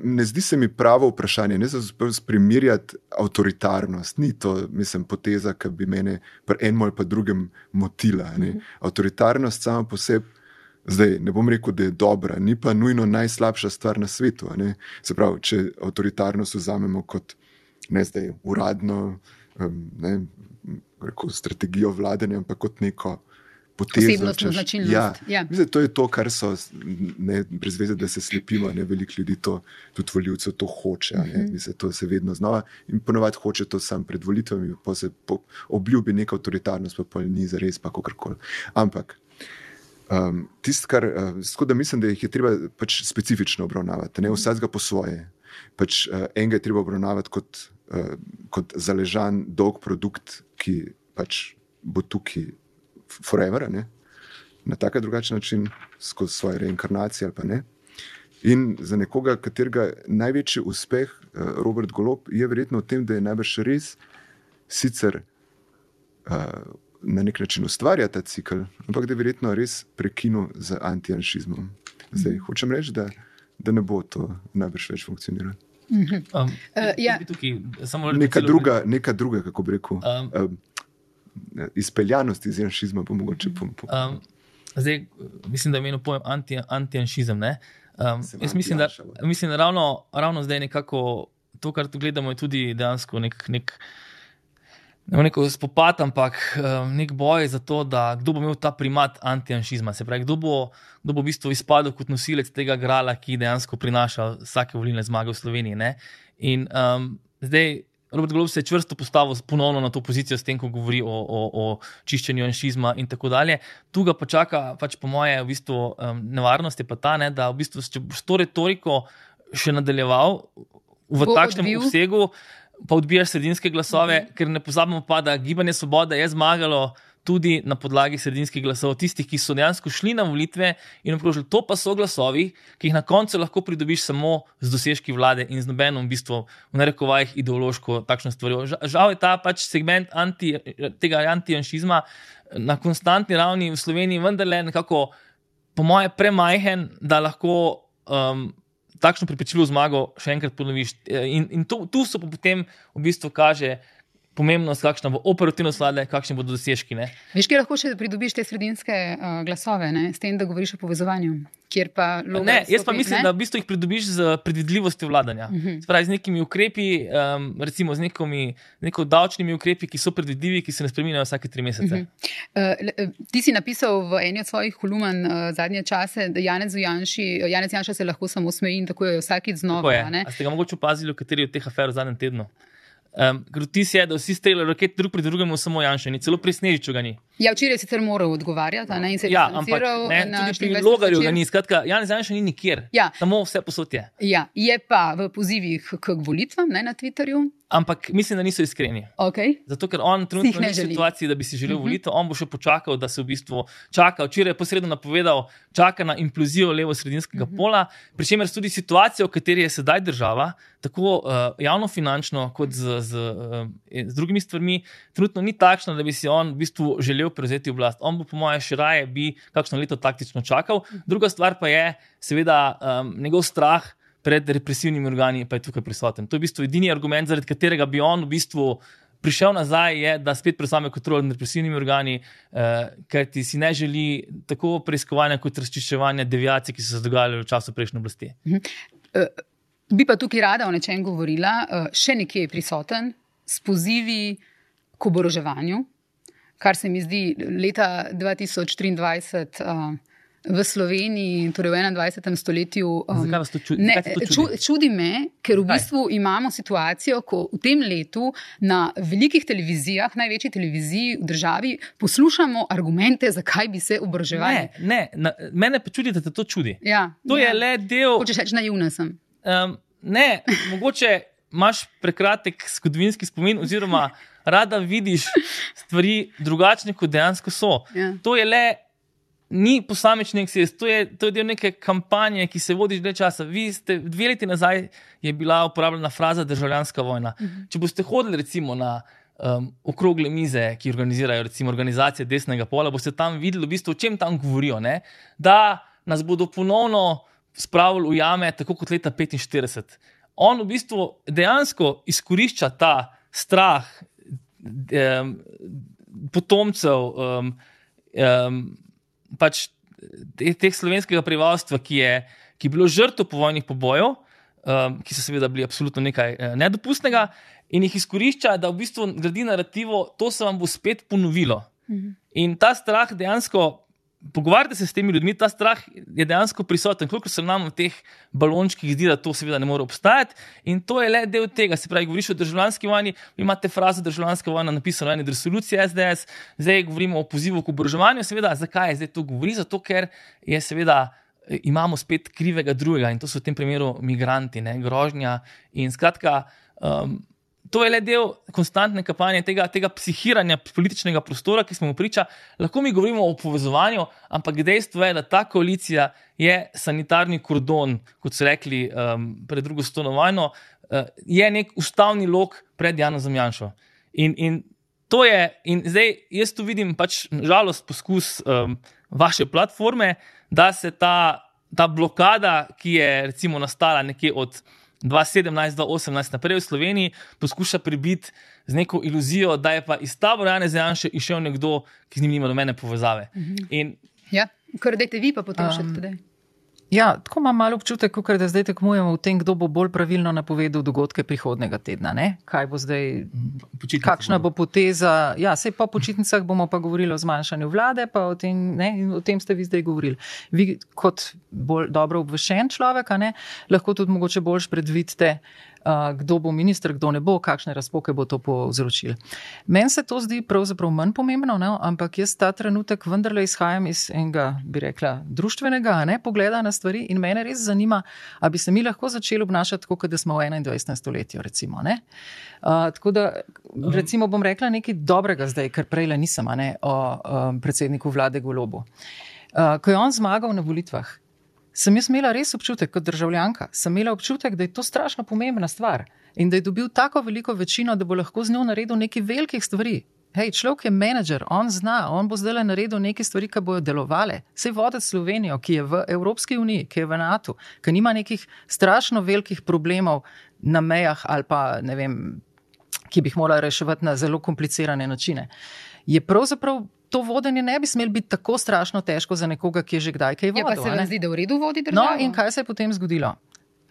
Ne zdi se mi pravo vprašanje, ne za primerjati avtoritarnost. Ni to, mislim, poteza, ki bi mene pri enem ali pa drugem motila. Ne. Avtoritarnost sama po sebi, zdaj ne bom rekel, da je dobra, ni pa nujno najslabša stvar na svetu. Se pravi, če avtoritarnost vzamemo kot ne zdaj uradno ne, rekel, strategijo vladanja, ampak kot neko. Potezo, češ- Ja, ja. Mislim, to je to, kar so, ne, brez veze, da se slepimo. Ne, veliko ljudi, to, tudi voljivcev, to hoče. Ne, mislim, to se vedno znova in ponovadi hoče to sam pred volitvami, pa se po, obljubi neka avtoritarnost, pa pol ni za res, pa kakorkoli. Ampak um, tisto, kar uh, da mislim, da jih je treba pač specifično obravnavati, ne vsakega po svoje. Pač, uh, enega je treba obravnavati kot, uh, kot zaležan, dolg produkt, ki pač bo tukaj forever, ne? na tak ali drugačen način, skozi svoje reinkarnacije ali pa ne. In za nekoga, katerega največji uspeh, uh, Robert Golob, je verjetno v tem, da je najbrž res sicer uh, na nek način ustvarja ta cikl, ampak da je verjetno res prekinil z antijanšizmom. Zdaj hočem reči, da, da ne bo to najbrž več funkcioniralo. Um, Eh, ja. bi tukaj, samo Neka druga, neka druga, kako bi rekel, Um, um, izpeljanost iz janšizma bo mogoče pom, pom, Um, zdaj, mislim, da je imeno pojem anti, antijanšizem. ne. Um, Sem jaz mislim, da, mislim, da ravno, ravno zdaj nekako to, kar tu gledamo, je tudi dejansko nek. nek Ne rekel spopad, ampak um, nek boj za to, da kdo bo imel ta primat antijanšizma. Se pravi, kdo bo, kdo bo v bistvu izpadel kot nosilec tega grala, ki dejansko prinaša vsake volilne zmage v Sloveniji. Ne? In um, zdaj Robert Golob se je čvrsto postavil ponovno na to pozicijo, s tem, ko govori o, o, o čiščenju janšizma in tako dalje. Tu ga pa čaka, pač po moje, v bistvu, um, nevarnost je pa ta, ne, da v bistvu, če boš to retoriko še nadaljeval v Bo takšnem obsegu, pa odbijaš sredinske glasove, mm -hmm. ker ne pozabimo pa, da gibanje Svoboda je zmagalo. Tudi na podlagi sredinskih glasov, tistih, ki so dejansko šli na volitve in obkrožili. To pa so glasovi, ki jih na koncu lahko pridobiš samo z dosežki vlade in z nobenom, v bistvu, v narekovajih, ideološko takšno stvarjo. Ža- Žal je ta pač segment anti, tega antijanšizma na konstantni ravni v Sloveniji vendarle nekako, po moje, premajhen, da lahko um, takšno prepričljivo zmago še enkrat ponoviš. In, in tu, tu pa potem v bistvu kaže pomembnost, kakšna bo operativnost vlade, kakšni bodo dosežki. Ne? Veš, kje lahko še pridobiš te sredinske uh, glasove, ne? s tem, da govoriš o povezovanju. Pa Ne, jaz pa mislim, ne? da v bistvu jih pridobiš z predvidljivostjo vladanja. Uh Mhm. -huh. Spravi z nekimi ukrepi, um, recimo z, nekomi, z neko davčnimi ukrepi, ki so predvidljivi, ki se ne spremenjajo vsake tri mesece. Uh -huh. Uh, ti si napisal v eni od svojih kolumn uh, zadnje čase, da Janez, Janši, Janez Janša se lahko samo smeji in tako je vsakič znova. ne? A ste ga mogoče opazili, v kateri od teh afer v zadnjem tednu? Um, ker vtis je, da vsi streljajo raket drug pri drugemu, samo Janša, ni celo pri Snežiču ga ni. Ja, včeraj sicer moral odgovarjati ne, in se je Ja, ampak ne, na tudi pri 24 logarju ga zvečer. ni. Skratka, Janez Janša ni nikjer. Ja. Samo vse posod je. Ja, je pa v pozivih k volitvam ne, na Twitterju. Ampak mislim, da niso iskreni. Okay. Zato, ker on trenutno ne ni v situaciji, da bi si želel Mhm. volitev, on bo še počakal, da se v bistvu čaka. Včeraj je posredno napovedal, čaka na implozijo levo-sredinskega Mhm. pola, pri čemer tudi situacija, v kateri je sedaj država, tako uh, javno-finančno, kot z, z, uh, z drugimi stvarmi, trenutno ni takšna, da bi si on v bistvu želel prevzeti oblast. On bo, po mojem, še raje bi kakšno leto taktično čakal. Druga stvar pa je, seveda, um, njegov strah pred represivnimi organi je tukaj prisoten. To je v bistvu edini argument, zaradi katerega bi on v bistvu prišel nazaj, je, da spet prevzame kontrolo nad represivnimi organi, eh, ker ti si ne želi tako preiskovanja kot razčiščevanja deviacij, ki so se dogajale v času prejšnje oblasti. Bi pa tukaj rada o nečem govorila, eh, še nekje je prisoten s pozivi k oboroževanju, kar se mi zdi leta 2023 uh, v Sloveniji, torej v 21. stoletju. um, Zakaj vas to čudi? Ne, to ču, čudi? čudi me, ker v Zakaj? bistvu imamo situacijo, ko v tem letu na velikih televizijah, največji televiziji v državi, poslušamo argumente, zakaj bi se oboroževali. Ne, ne, na, mene pa čudi, da te to čudi. Ja, To ja. je le del. Hočeš reči, naivna sem. Um, ne, mogoče imaš prekratek zgodovinski spomin, oziroma rada vidiš stvari drugačne, kot dejansko so. Ja. To je le. Ni posamični eksces, to je, to je del neke kampanje, ki se vodi že dlje časa. Vi ste dve leti nazaj je bila uporabljena fraza državljanska vojna. Uh -huh. Če boste hodili recimo na um, okrogle mize, ki organizirajo recimo organizacije desnega pola, boste tam videli, v bistvu, o čem tam govorijo. Ne? Da nas bodo ponovno spravili v jame, tako kot leta 45. On v bistvu dejansko izkorišča ta strah um, potomcev. Um, um, pač te- teh slovenskega prebivalstva, ki je, ki je bilo žrtev povojnih pobojev, um, ki so seveda bili absolutno nekaj eh, nedopustnega, in jih izkorišča, da v bistvu gradi narativo, to se vam bo spet ponovilo. In ta strah dejansko. Pogovarjate se s temi ljudmi, ta strah je dejansko prisoten, koliko se nam v teh balončkih zdi, da to seveda ne more obstajati. In to je le del tega. Se pravi, govoriš o državljanski vojni, imate frazo državljanska vojna napisano v eni resoluciji SDS, zdaj govorimo o pozivu k oboroževanju. Seveda, zakaj je zdaj to govori? Zato, ker je seveda. eh, Imamo spet krivega drugega in to so v tem primeru migranti, ne, grožnja. In skratka, um, to je le del konstantne kampanje, tega, tega psihiranja političnega prostora, ki smo mu priča. Lahko mi govorimo o povezovanju, ampak dejstvo je, da ta koalicija je sanitarni kordon, kot so rekli um, pred drugo vojno, uh, je nek ustavni lok pred Janom Janšo. In, in to je, in zdaj jaz tu vidim pač žalost poskus um, vaše platforme, da se ta, ta blokada, ki je recimo nastala nekje od 2017-2018 naprej v Sloveniji, poskuša pribiti z neko iluzijo, da je pa iz tabora Janeza Janša išel nekdo, ki z njim nima nobene povezave. In Ja, kar dajte vi pa potem še Um, tedaj. Ja, tako imam malo občutek, kot da zdaj tekmujemo v tem, kdo bo bolj pravilno napovedal dogodke prihodnega tedna. Ne? Kaj bo zdaj, počitnice kakšna bodo. bo poteza. Ja, sej po počitnicah bomo pa govorili o zmanjšanju vlade, pa o tem, ne, in o tem ste vi zdaj govorili. Vi, kot bolj dobro obveščen človek, ne, lahko tudi mogoče bolj predvidite, kdo bo minister, kdo ne bo, kakšne razpoke bo to povzročilo. Meni se to zdi pravzaprav manj pomembno, ne, ampak jaz ta trenutek vendarle izhajam iz enega, bi rekla, društvenega ne, pogleda na stvari in mene res zanima, ali bi se mi lahko začeli obnašati tako, kot da smo v 21. stoletju. Recimo, uh, tako da, recimo, bom rekla nekaj dobrega zdaj, ker prej le nisem ne, o um, predsedniku vlade Golobu. Uh, ko je on zmagal na volitvah, sem jaz imela res občutek, kot državljanka, sem imela občutek, da je to strašno pomembna stvar in da je dobil tako veliko večino, da bo lahko z njo naredil nekaj velikih stvari. Hej, človek je menedžer, on zna, on bo zdaj naredil neke stvari, ki bodo delovale. Sej voditi Slovenijo, ki je v Evropski uniji, ki je v NATO, ki nima nekih strašno velikih problemov na mejah ali pa ne vem, ki bi jih morala reševati na zelo komplicirane načine. Je pravzaprav to vodenje ne bi smelo biti tako strašno težko za nekoga, ki je že kdaj kaj Ja, vodil. pa se vam zdi, da v redu vodi državo? No, in kaj se je potem zgodilo?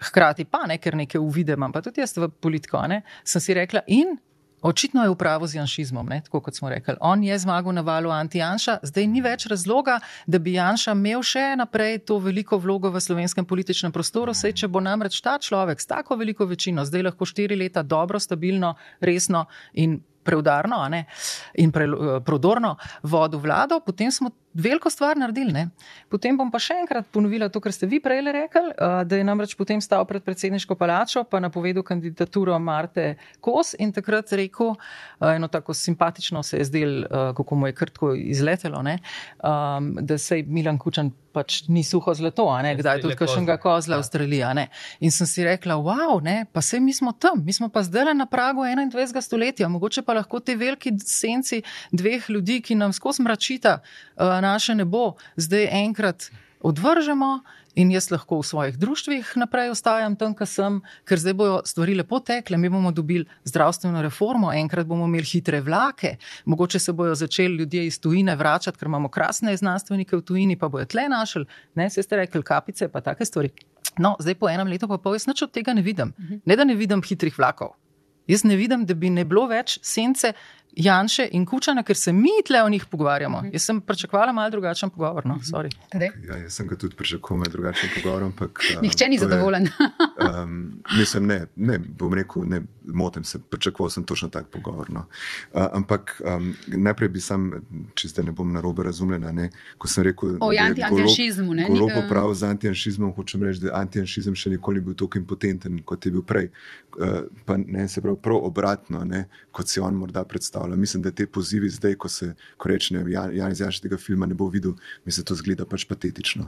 Hkrati pa ne, ker nekaj uvide imam, pa tudi jaz v politiko, ne, sem si rekla, in očitno je upravo z janšizmom, ne, tako kot smo rekli. On je zmagal na valu anti-Janša, zdaj ni več razloga, da bi Janša imel še naprej to veliko vlogo v slovenskem političnem prostoru, sej če bo namreč ta človek s tako veliko večino zdaj lahko štiri leta dobro, stabilno, resno in preudarno ne, in pre, eh, prodorno vodil vlado, potem smo veliko stvar naredili. Ne. Potem bom pa še enkrat ponovila to, kar ste vi prej rekli, da je namreč potem stal pred predsedniško palačo, pa napovedal kandidaturo Marte Kos in takrat rekel, eno tako simpatično se je zdel, kako mu je krtko izletelo, ne, da se je Milan Kučan pač ni suho zlato, kdaj tudi kakšnega kozla v Avstraliji. In sem si rekla, wow, ne, pa se mi smo tam, mi smo pa zdaj na pragu 21. stoletja, mogoče pa lahko te veliki senci dveh ljudi, ki nam skozi mračita naše nebo, zdaj enkrat odvržemo. In jaz lahko v svojih društvih naprej ostajam tam, kjer sem, ker zdaj bodo stvari lepo tekle. Mi bomo dobili zdravstveno reformo, enkrat bomo imeli hitre vlake, mogoče se bodo začeli ljudje iz tujine vračati, ker imamo krasne znanstvenike v tujini, pa bojo tle našli, ne se ste rekli, kapice, pa take stvari. No, zdaj po enem letu pa pol jaz nič od tega ne vidim. Ne da ne vidim hitrih vlakov. Jaz ne vidim, da bi ne bilo več sence Janša in Kučana, ker se mi tle o njih pogovarjamo. -huh. Jaz sem pričakovala malo drugačen pogovor. No? -huh. ja, jaz sem ga tudi pričakovala malo drugačen pogovor. Ampak, Nihče ni zadovoljen. Je, um, mislim, ne, ne, bom rekel, ne, motim se, pričakoval sem točno tak pogovor. No. Uh, ampak um, najprej bi sam, če zdaj ne bom na robe razumljena, ne, ko sem rekel, o antijanšizmu. Golo prav z antijanšizmom, hočem reči, da antijanšizem še nikoli ni bil tako impotenten, kot je bil prej. Uh, pa ne, se pravi, prav obratno, ne, kot si on morda predstavlja predstavlja. Mislim, da te pozivi zdaj, ko se ko reče, da Jan Janš tega filma ne bo videl, mislim, da to zgleda pač patetično.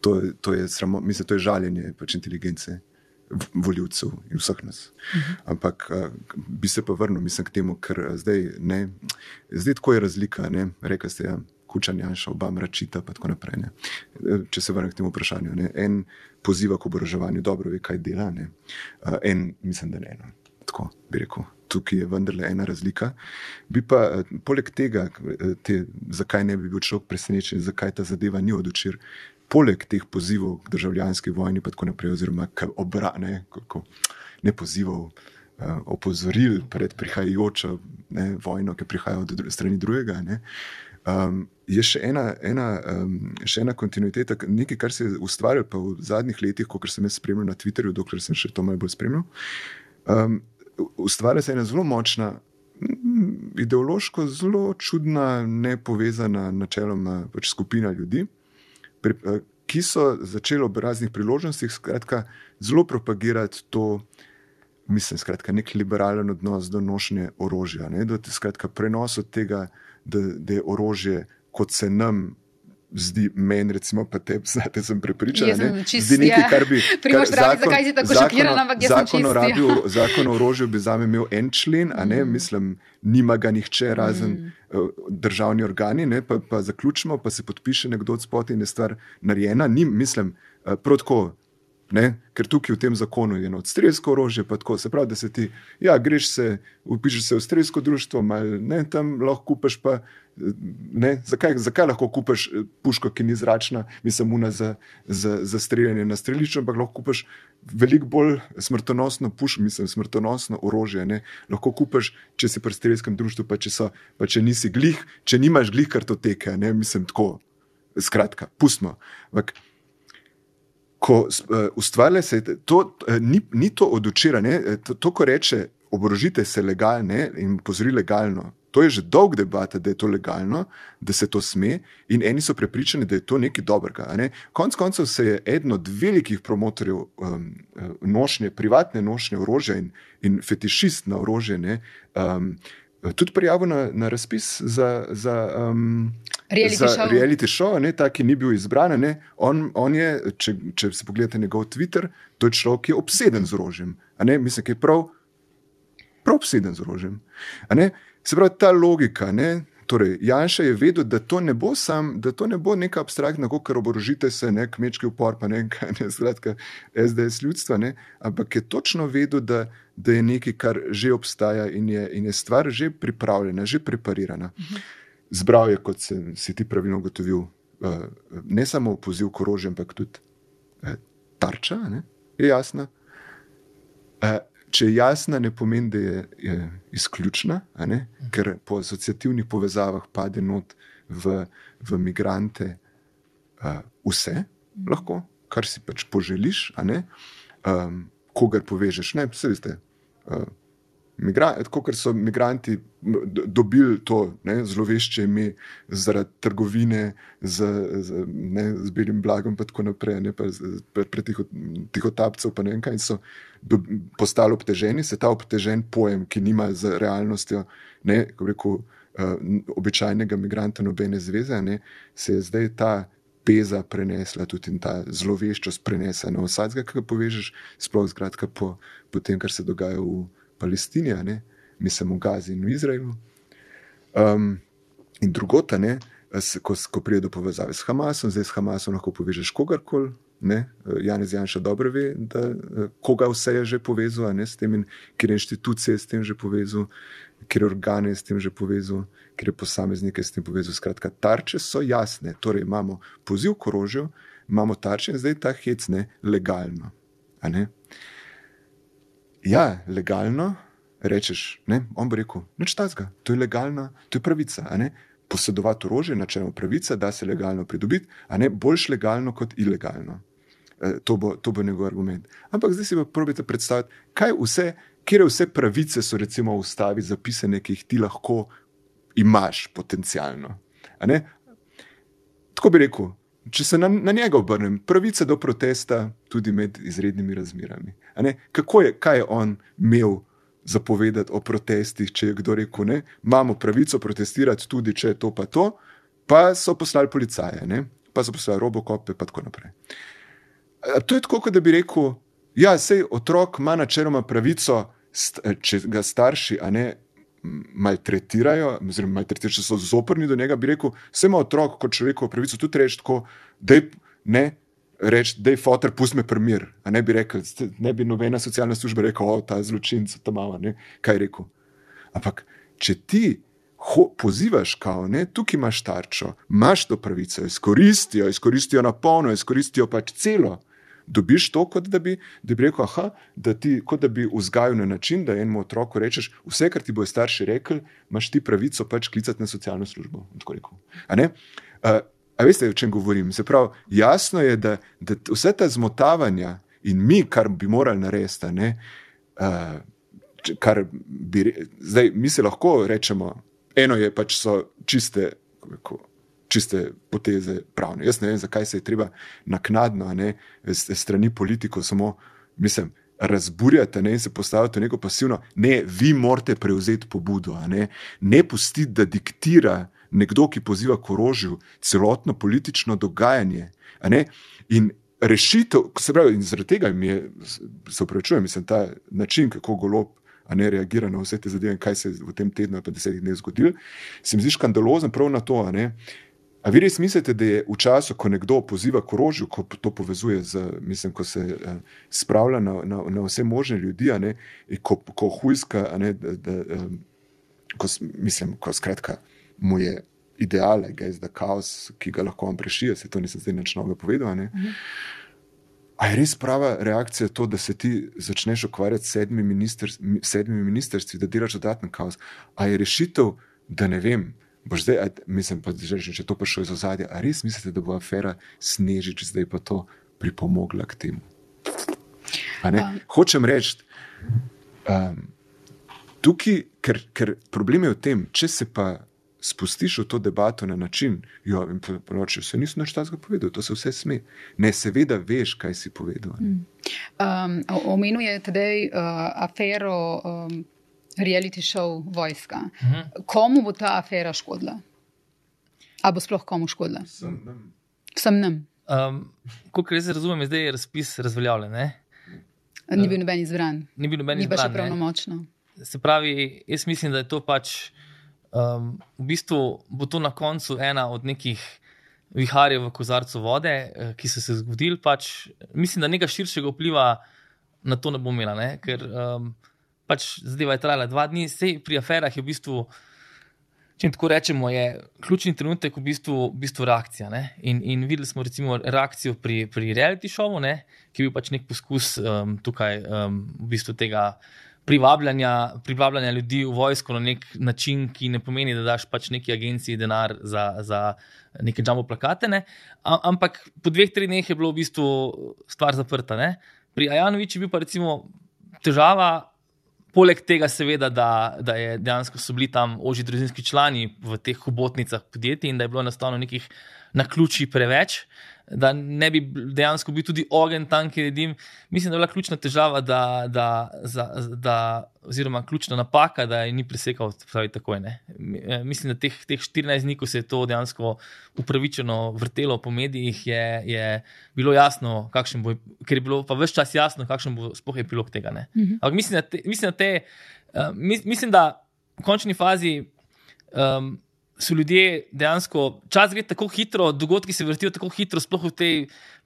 To, to, je samo, mislim, to je žaljenje pač inteligence. Voljivcev in vseh nas. Uh mhm. -huh. Ampak uh, bi se pa vrnil, mislim, k temu, ker zdaj, ne, zdaj tako je razlika. Rekli ste, ja, kučanje, še oba mračita. Naprej, Če se vrnem k temu vprašanju, ne. en poziva k oboroževanju, dobro ve, kaj dela, uh, en, mislim, da ne. No. Tako bi rekel tukaj je vendarle ena razlika. Bi pa eh, poleg tega, eh, te, zakaj ne bi bil človek presenečen, zakaj ta zadeva ni odločil, poleg teh pozivov k državljanski vojni, pa tako naprej, oziroma k obrane, kako ne pozivov. Uh, opozoril pred prihajajočo ne, vojno, ki prihaja od strani drugega. Um, je še ena, ena, um, še ena kontinuiteta, nekaj, kar se je ustvarjalo v zadnjih letih, kot sem jaz spremljal na Twitterju, dokler sem še to malo bolj spremljal. Um, ustvarja se ena zelo močna, ideološko zelo čudna, ne povezana načeloma pač skupina ljudi, pri, eh, ki so začeli ob raznih priložnostih skratka, zelo propagirati to. Mislim, skratka, nek liberalen odnos do nošnje orožja, ne, do te, skratka, prenos od tega, da, da je orožje, kot se nam zdi meni, recimo, pa te, znate, sem prepričan, da je to nekaj, kar bi. Primoš, pravi, zakaj si tako šokiran, ampak jaz zakon o, rabi, zakon o orožju bi za me imel en člen, a ne, mm. mislim, nima ga nihče razen mm. uh, državni organi, ne, pa, pa zaključimo, pa se podpiše nekdo od spoti in je stvar narejena. Ni, mislim, uh, protko. Ne? Ker tukaj v tem zakonu je eno odstrelsko orožje, pa tako se pravi, da se ti, ja, greš se, upišeš se v strelsko društvo, malo ne, tam lahko kupiš pa zakaj, zakaj lahko kupiš eh, puško, ki ni zračna, mislim, una za, za, za streljanje na strelišču, ampak lahko kupiš veliko bolj smrtonosno puško, mislim, smrtonosno orožje. Ne. Lahko kupiš, če si pri streljskem društvu, pa če, so, pa če nisi glih, če nimaš glih kartoteke, ne, mislim, tako. Skratka, pustimo. Ampak, ko uh, ustvarja se, to uh, ni, ni to odločiranje, to, to, ko reče, oborožite se legalno in pozri legalno, To je že dolg debata, da je to legalno, da se to sme, in eni so prepričani, da je to nekaj dobrega. Ne? Konec koncev se je eden od velikih promotorjev um, nošnje, privatne nošnje orožja in, in fetišist na orožje, ne, um, tudi prijavil na, na razpis za. za um, Reality za show. reality show, ne, ta, ki ni bil izbran. On, on je, če, če si pogledate njegov Twitter, to je človek, ki je obseden z orožjem. Mislim, da je prav, prav obseden z orožjem. Se pravi, ta logika. Ne? Torej, Janša je vedel, da to ne bo sam, da to ne bo neka abstraktna, kot oborožite se, ne kmečki upor, pa ne ne skratka, SDS ljudstva, ne? ampak je točno vedel, da, da je nekaj, kar že obstaja in je, in je stvar že pripravljena, že preparirana. Zbral je, kot se, si ti pravilno ugotovil, uh, ne samo poziv k orožju, ampak tudi uh, tarča, ne? je jasno. Uh, če je jasna, ne pomeni, da je, je izključna, ker po asociativnih povezavah pade not v, v migrante vse, lahko, kar si pač poželiš, um, kogar povežeš. Ne, vse veste. Uh, Kot so migranti do, dobili to ne, zlovešče ime zaradi trgovine z, z, ne, z belim blagom, in tako naprej, ne pa pred tiho, tihotapcev, pa ne vem kaj, in so do, postali obteženi, se ta obtežen pojem, ki nima z realnostjo, ne, rekel, uh, običajnega migranta nobene zveze, ne, se je zdaj ta peza prenesla, tudi ta zloveščost prenesla na vsakega, ki ga povežeš, sploh zgradka po, po tem, kar se dogaja v. Palestini, ne? mislim v Gazi in v Izraelu. Um, in drugota, ne? ko, ko pride do povezave s Hamasom, zdaj s Hamasom lahko povežeš kogarkoli. Janez Janša dobro ve, da, koga vse je že povezal, kje inštitucije je s tem že povezal, kje organe je s tem že povezal, kje posameznike je s tem povezal. Skratka, tarče so jasne. Torej, imamo poziv k orožju, imamo tarče in zdaj ta hec ne legalno. Ne? Ja, legalno, rečeš, ne, on bo rekel, nič tazga, to je legalna, to je pravica. Posedovati orožje, načelno pravica, da se legalno pridobiti, a ne boljš legalno kot ilegalno. E, to, bo, to bo njegov argument. Ampak zdaj si pa probite predstavljati, kaj vse, kje vse pravice so recimo v ustavi zapisane, ki jih ti lahko imaš potencialno. Tako bi rekel, če se na, na njega obrnem, pravica do protesta tudi med izrednimi razmerami. Je, kaj je on imel zapovedati o protestih, če je kdo rekel, da imamo pravico protestirati, tudi če je to pa to, pa so poslali policaje, ne? pa so poslali robokope in tako naprej. A to je tako, kot da bi rekel, da ja, sej otrok ima načeloma pravico, če ga starši, a ne maltretirajo, oziroma maltretirajo, če so zoprni do njega, bi rekel, vse ima otrok kot človekovo pravico tudi reči tako, da ne reči, da je fotor, pusti me primir. Ne bi rekel, ne bi nobena socialna služba rekla, da je ta zločinec, ta mama, ne? kaj je rekel. Ampak, če ti ho, pozivaš, kao, ne, tukaj imaš tarčo, imaš to pravico, izkoristijo, izkoristijo na polno, izkoristijo pač celo dobiš to, kot da bi, da bi rekel, aha, da ti, kot da bi vzgajal na način, da enemu otroku rečeš, vse, kar ti bojo starši rekli, imaš ti pravico pač klicati na socialno službo. A, veste, o čem govorim? Se pravi, jasno je, da, da vse ta zmotavanja in mi, kar bi morali narediti, ne. Uh, Kar bi, zdaj, mi se lahko rečemo, eno je pač so čiste, kako, čiste poteze pravne. Jaz ne vem, zakaj se je treba naknadno, ne strani politikov, samo mislim. Razburjate ne, in se postavite v neko pasivno, ne, vi morate prevzeti pobudo, ne, ne pustiti, da diktira nekdo, ki poziva k orožju, celotno politično dogajanje. In rešitev, se pravi, in zaradi tega mi je, se upravičujem, mislim, ta način, kako golo ne reagira na vse te zadeve, kaj se je v tem tednu, pa desetih dneh zgodilo, se mi zdi škandalozen prav na to. A vi res mislite, da je v času, ko nekdo poziva k orožju, ko to povezuje z, mislim, ko se uh, spravlja na, na, na vse možne ljudi, ne, ko, ko hujska, ne, da, da, um, ko, mislim, ko skratka mu je ideal, da je kaos, ki ga lahko on prešije, se to nisem zdaj nič novega povedal. Mhm. A je res prava reakcija to, da se ti začneš ukvarjati s sedmimi, minister, sedmimi ministrstvi, da delaš dodatni kaos? A je rešitev, da ne vem, boš zdaj, aj, mislim, pa, že, če to prišlo iz ozadja, ali res mislite, da bo afera snežič zdaj pa to pripomogla k temu? Um. Hočem reči, um, tukaj, ker, ker problem je v tem, če se pa. Spustiš v to debato na način, da ja, se nisem več tega povedal, to se vse sme. Ne, seveda, veš, kaj si povedal. Um, Omenil je tudi uh, afero um, reality show Vojska. Uh mhm. -huh. Komu bo ta afera škodila? Ali bo sploh komu škodila? Sem nam. Um, Kot res razumem, je zdaj razpis razveljavljen. Ne? Ni bil noben izbran. Ni bil noben izbran. Ni pa še pravnomočno. Se pravi, jaz mislim, da je to pač. Um, v bistvu bo to na koncu ena od nekih viharjev v kozarcu vode, eh, ki so se zgodili. Pač, mislim, da nekaj širšega vpliva na to ne bo imela. Ne? Ker um, pač zadeva je trajala dva dni, vse pri aferah je v bistvu. Če tako rečemo, je ključni trenutek v bistvu, v bistvu reakcija. In, in videli smo recimo reakcijo pri, pri reality showu, ne? ki je bil pač nek poskus um, tukaj um, v bistvu tega privabljanja, privabljanja ljudi v vojsko na nek način, ki ne pomeni, da daš pač neki agenciji denar za, za neke džambo plakate. Ne? Ampak po dveh, treh dneh je bilo v bistvu stvar zaprta. Ne? Pri Ajanoviču je bil pa recimo težava Poleg tega, seveda, da, da je dejansko so bili tam oži družinski člani v teh hobotnicah podjetij in da je bilo enostavno nekih na ključi preveč, da ne bi dejansko bil tudi ogen tam, kjer jedim. Mislim, da je bila ključna težava, da, da, za, da, oziroma ključna napaka, da je ni presekal takoj. Ne. Mislim, da teh, teh 14 dni, ko se je to dejansko upravičeno vrtelo po medijih, je, je bilo jasno, kakšen bo, ker je bilo pa vse čas jasno, kakšen bo sploh epilog tega. Mhm. Ampak mislim, da te, mislim, da te, uh, mislim, da v končni fazi. Um, so ljudje dejansko, čas gre tako hitro, dogodki se vrtijo tako hitro, sploh v tej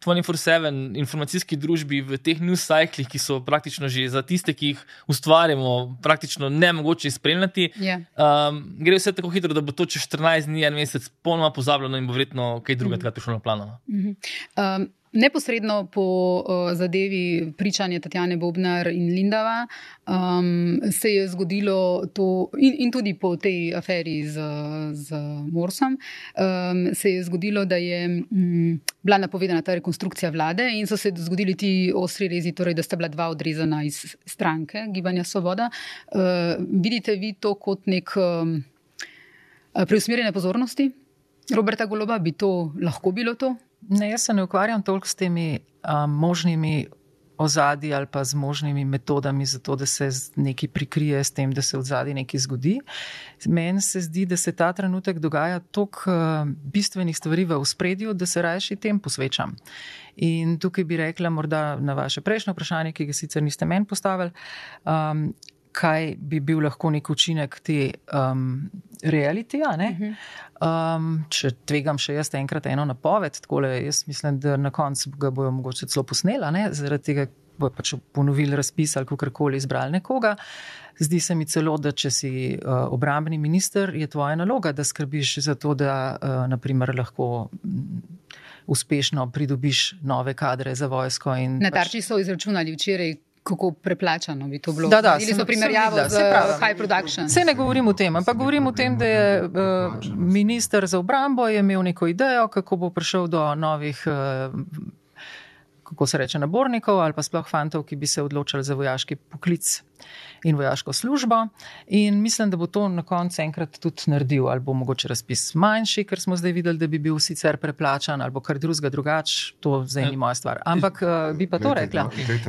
24-7 informacijski družbi, v teh news cyclih, ki so praktično že za tiste, ki jih ustvarjamo, praktično ne mogoče spremljati. Yeah. Ja. Um, gre vse tako hitro, da bo to čez 14 dni, en mesec, polnoma pozabljeno in bo verjetno kaj drugega mm -hmm. prišlo na plano. Mm -hmm. um, Neposredno po uh, zadevi pričanja Tatjane Bobnar in Lindava um, se je zgodilo to, in, in tudi po tej aferi z, z Morsom, um, se je zgodilo, da je um, bila napovedana ta rekonstrukcija vlade in so se zgodili ti ostri rezi, torej da sta bila dva odrezana iz stranke Gibanja Svoboda. Uh, vidite vi to kot nek um, preusmerjene pozornosti? Roberta Goloba, bi to lahko bilo to? Ne, jaz se ne ukvarjam toliko s temi um, možnimi ozadji ali pa z možnimi metodami za to, da se nekaj prikrije s tem, da se v zadnji nekaj zgodi. Meni se zdi, da se ta trenutek dogaja toliko bistvenih stvari v spredju, da se rajši tem posvečam. In tukaj bi rekla, morda na vaše prejšnje vprašanje, ki ga sicer niste meni postavili. Um, kaj bi bil lahko nek učinek te um, realitija. Mhm. Um, če tvegam še jaz enkrat eno napoved, tako jaz mislim, da na koncu ga bojo mogoče celo posnela, ne? zaradi tega bojo pač ponovili razpis ali kakorkoli izbrali nekoga. Zdi se mi celo, da če si uh, obrambni minister, je tvoja naloga, da skrbiš za to, da uh, naprimer lahko. Uspešno pridobiš nove kadre za vojsko. Na tarči pač... so izračunali včeraj, kako preplačano bi to bilo. Da, da, Zdaj so primerjavo z High Production. Vse ne govorim o tem, ampak govorim o tem, da je uh, minister za obrambo imel neko idejo, kako bo prišel do novih. Uh, Kako se reče, nabornikov ali pa sploh fantov, ki bi se odločili za vojaški poklic in vojaško službo. In mislim, da bo to na koncu enkrat tudi naredil, ali bo mogoče razpis manjši, ker smo zdaj videli, da bi bil sicer preplačan, ali kar drugega drugače, to zdaj ni moja stvar. Ampak uh, bi pa to rekla.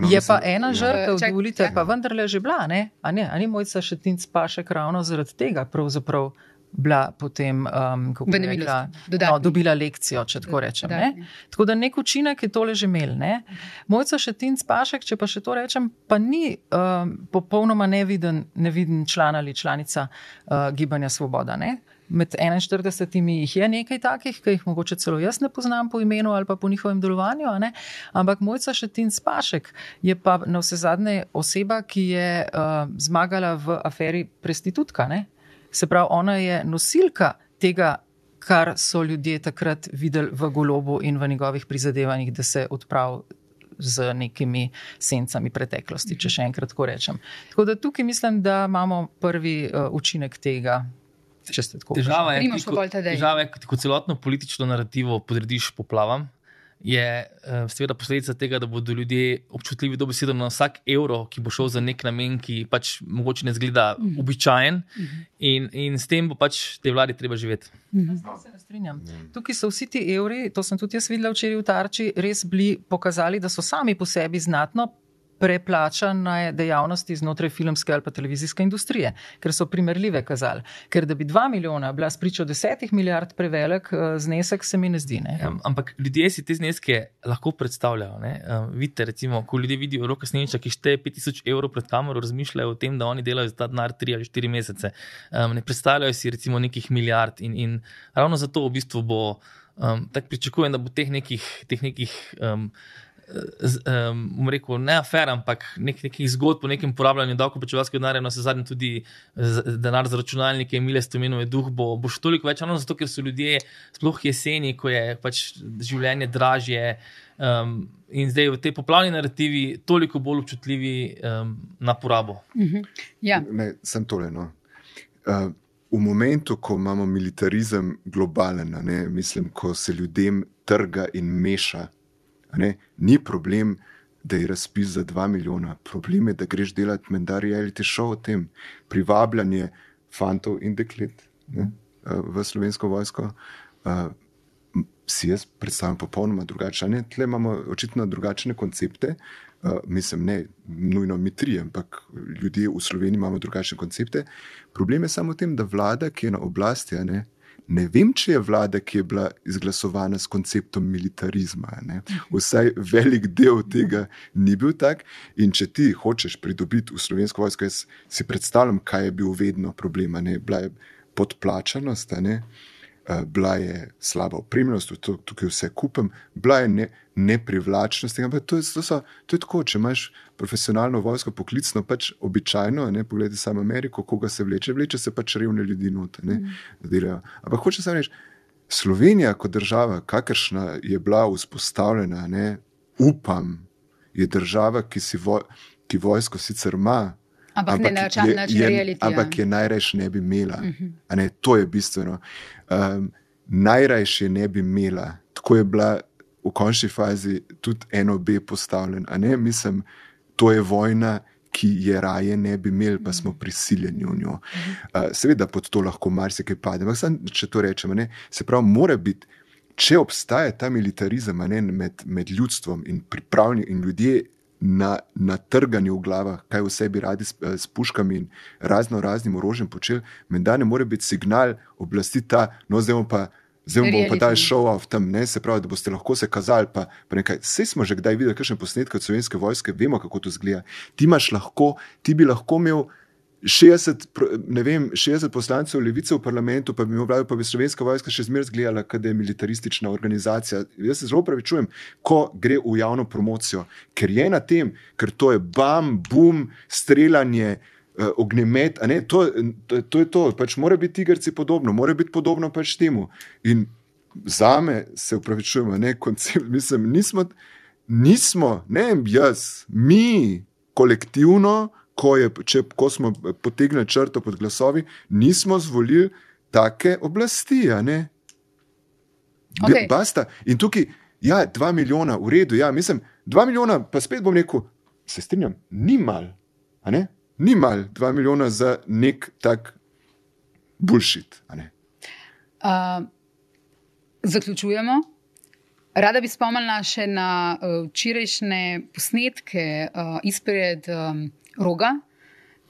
Je pa ena ja. žrtev, dovolite, pa vendarle že bila, ne? A, ne? A ni mojca še tinc pa še ravno zaradi tega pravzaprav bila potem, um, kako bi rekla, no, dobila lekcijo, če tako rečem. Ne? Tako da nek učinek je tole že imel. Ne? Mojca še Tinc Pašek, če pa še to rečem, pa ni um, popolnoma neviden, neviden član ali članica uh, Gibanja Svoboda. Ne? Med 41 jih je nekaj takih, ki jih mogoče celo jaz ne poznam po imenu ali pa po njihovem delovanju, ampak mojca Šetin Spašek je pa na vse zadnje oseba, ki je uh, zmagala v aferi Prestitutka. Ne? Se pravi, ona je nosilka tega, kar so ljudje takrat videli v golobu in v njegovih prizadevanjih, da se odpravi z nekimi sencami preteklosti, če še enkrat tako rečem. Tako da tukaj mislim, da imamo prvi uh, učinek tega. Težava je, da ko celotno politično narativo podrediš poplavam, je uh, seveda posledica tega, da bodo ljudje občutljivi do besede na vsak evro, ki bo šel za nek namen, ki pač mogoče ne zgleda mm. običajen, mm. in, in s tem bo pač te vladi treba živeti. Mm. Tukaj so vsi ti evri, to sem tudi jaz videla včeraj v Tarči, res bili pokazali, da so sami po sebi znatno preplačane dejavnosti znotraj filmske ali pa televizijske industrije, ker so primerljive kazali. Ker da bi dva milijona bila spričo desetih milijard prevelik eh, znesek, se mi ne zdi. Ne? Ja, ampak ljudje si te zneske lahko predstavljajo. Uh, vidite, recimo, ko ljudje vidijo roke snemiča, ki šteje 5000 evrov pred kamero, razmišljajo o tem, da oni delajo za ta denar 3 ali 4 mesece. Um, ne predstavljajo si recimo nekih milijard in, in ravno zato v bistvu bo. Um, tako pričakujem, da bo teh nekih, teh nekih um, um, rekel, ne afer, ampak nek, nekih zgodb o nekem porabljanju davkoplačevalskega denarja, no se zadnji tudi denar za računalnike, imele stomenove duh, bo, bo še toliko več, ravno zato, ker so ljudje, sploh jeseni, ko je pač življenje dražje. Um, in zdaj v tej poplavni narativi toliko bolj občutljivi um, na porabo. -huh. ja. ne, sem tole. No. Uh, v momentu, ko imamo militarizem globalen, ne, mislim, ko se ljudem trga in meša, Ne? Ni problem da je razpis za 2 milijona. Problem je, da greš delati menda reality show o tem, privabljanje fantov in deklet ne, eh, v slovensko vojsko. Uh, si jaz predstavljam popolnoma drugače. Tle imamo očitno drugačne koncepte. Uh, mislim, ne nujno mi tri, ampak ljudje v Sloveniji imamo drugačne koncepte. Problem je samo v tem, da vlada, ki je na oblasti, ne, ne vem, če je vlada, ki je bila izglasovana s konceptom militarizma. Ne. Vsaj velik del tega ni bil tak. In če ti hočeš pridobiti v slovensko vojsko, jaz si predstavljam, kaj je bil vedno problem. Bila je podplačanost. Ne. Eh, bila je slaba opremljenost, tukaj vse kupim, bila je ne, neprivlačnost. Ampak to, to, so, to je tako, če imaš profesionalno vojsko, poklicno, pač običajno, ne pogledaj samo Ameriko, koga se vleče, vleče se pač revne ljudi noter. Mm. Ampak hoče samo reči, Slovenija kot država, kakršna je bila vzpostavljena, ne, upam, je država, ki, vo, ki vojsko sicer ima. Ampak, ampak, ne, je, je, je, ampak je najrajš ne bi imela. Uh mhm. -huh. ne, to je bistveno. Um, najrajš je ne bi imela. Tako je bila v končni fazi tudi eno B postavljena. Mislim, to je vojna, ki je raje ne bi imeli, pa smo prisiljeni v njo. Uh, seveda pod to lahko marsikaj pade. Ampak, sam, če to rečemo, ne, se pravi, mora biti. Če obstaja ta militarizem ne, med, med ljudstvom in in ljudje na, na trganju v glavah, kaj vse bi radi s, s puškami in razno raznim orožjem počeli, menda ne more biti signal oblasti ta, no zdaj bomo pa. Zdaj bomo pa dali show off tam, ne? se pravi, da boste lahko se kazali. Pa, pa nekaj. Vse smo že kdaj videli, kakšne posnetke od slovenske vojske, vemo, kako to zgleda. Ti, lahko, ti bi lahko imel 60, vem, 60 poslancev levice v parlamentu, pa bi imel vlado, pa bi slovenska vojska še zmeraj zgledala, da je militaristična organizacija. Jaz se zelo pravičujem, ko gre v javno promocijo, ker je na tem, ker to je bam, bum, streljanje. Uh, ognjemet, to, to, to je to, pač mora biti tigrci podobno, mora biti podobno pač temu. In za me se upravičujemo, ne koncept, mislim, nismo, nismo, ne jaz, mi kolektivno, ko, je, če, ko smo potegnili črto pod glasovi, nismo zvolili take oblasti. Okay. Basta. In tukaj, ja, dva milijona, v redu, ja, mislim, dva milijona, pa spet bom rekel, se strinjam, ni mal, ni mal, dva milijona za nek tak bulšit. Uh, zaključujemo. Rada bi spomnila še na uh, včerajšnje posnetke uh, izpred um, roga,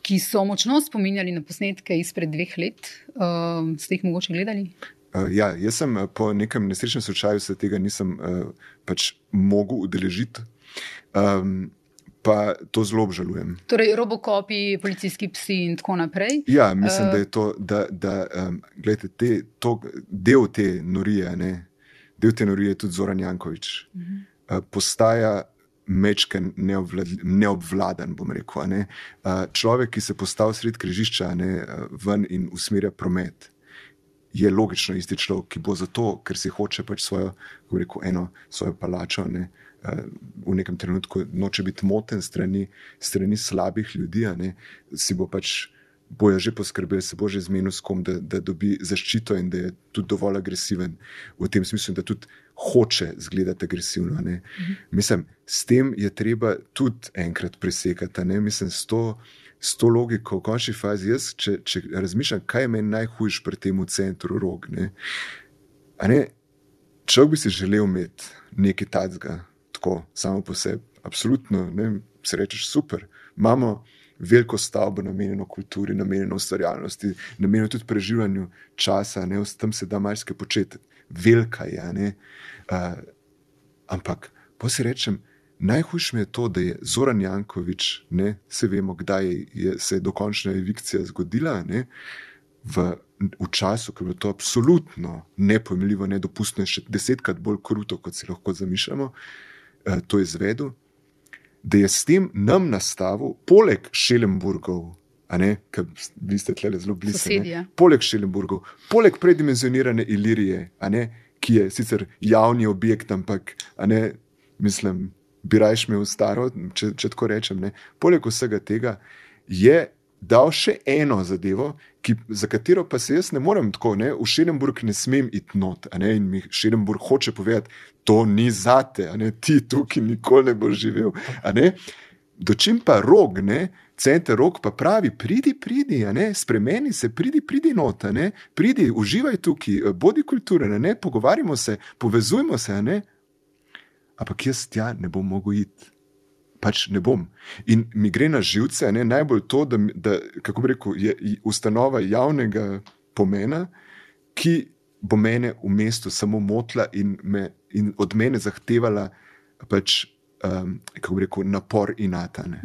ki so močno spominjali na posnetke izpred dveh let. Uh, ste jih mogoče gledali? Uh, ja, jaz sem uh, po nekem nesrečnem slučaju se tega nisem uh, pač mogel udeležiti. Um, Pa to zelo obžalujem. Torej, robokopi, policijski psi in tako naprej. Ja, mislim, da je to, da, da um, gledajte, te, to, del te norije, ne, del te norije je tudi Zoran Jankovič, uh -huh. uh, postaja mečke neobvladan, bom rekel. Ne? Človek, ki se postavi sred križišča ne, ven in usmerja promet, je logično isti človek, ki bo zato, ker si hoče pač svojo, rekel, eno svojo palačo. Ne, V nekem trenutku noče biti moten strani, strani slabih ljudi, ne, si bo pač bojo že poskrbeli, se bo že zmenil s kom, da, da dobi zaščito in da je tudi dovolj agresiven. V tem smislu, da tudi hoče izgledati agresivno. Mhm. Mislim, s tem je treba tudi enkrat presekati. Mislim, s to, s to logiko, v končni fazi, jaz, če, če razmišljam, kaj je meni najhujš pri tem centru rog. Ne? Ne? Človek bi si želel imeti nekaj tacga, tako samo po sebi. Absolutno, ne, se rečeš super. Imamo veliko stavbo, namenjeno kulturi, namenjeno ustvarjalnosti, namenjeno tudi preživljanju časa, ne, tam se da marsikaj početi, velika je. Uh, ampak, pa si rečem, najhujše je to, da je Zoran Jankovič, ne, se vemo, kdaj je, se je dokončna evikcija zgodila. Ne, V, v času, ko je bilo to absolutno nepojmljivo, nedopustno, še desetkrat bolj kruto, kot si lahko zamišljamo, eh, to je izvedel da je s tem nam nastavil, poleg Šelenburgov, ki vi ste tle zelo blizu, poleg Šelenburgov, poleg predimenzionirane Ilirije, ki je sicer javni objekt, ampak ne, mislim, bi raje imel staro, če, če tako rečem. Ne. Poleg vsega tega je dal še eno zadevo, ki, za katero pa se jaz ne morem tako, ne, v Šerenburg ne smem iti not, ne, in mi Šerenburg hoče povedati, to ni zate, ne, ti tukaj nikoli ne boš živel. Dočim pa rog, ne, center rog pa pravi, pridi, pridi, spremeni se, pridi, pridi not, a ne, pridi, uživaj tukaj, eh, bodi kulturen, ne, pogovarjamo se, povezujmo se. Ampak jaz tja ne bom mogel iti. Pač ne bom. In mi gre na živce, ne, najbolj to, da, da kako bi rekel, je ustanova javnega pomena, ki bo mene v mestu samo motila in, me, in od mene zahtevala pač, um, kako bi rekel, napor in natane.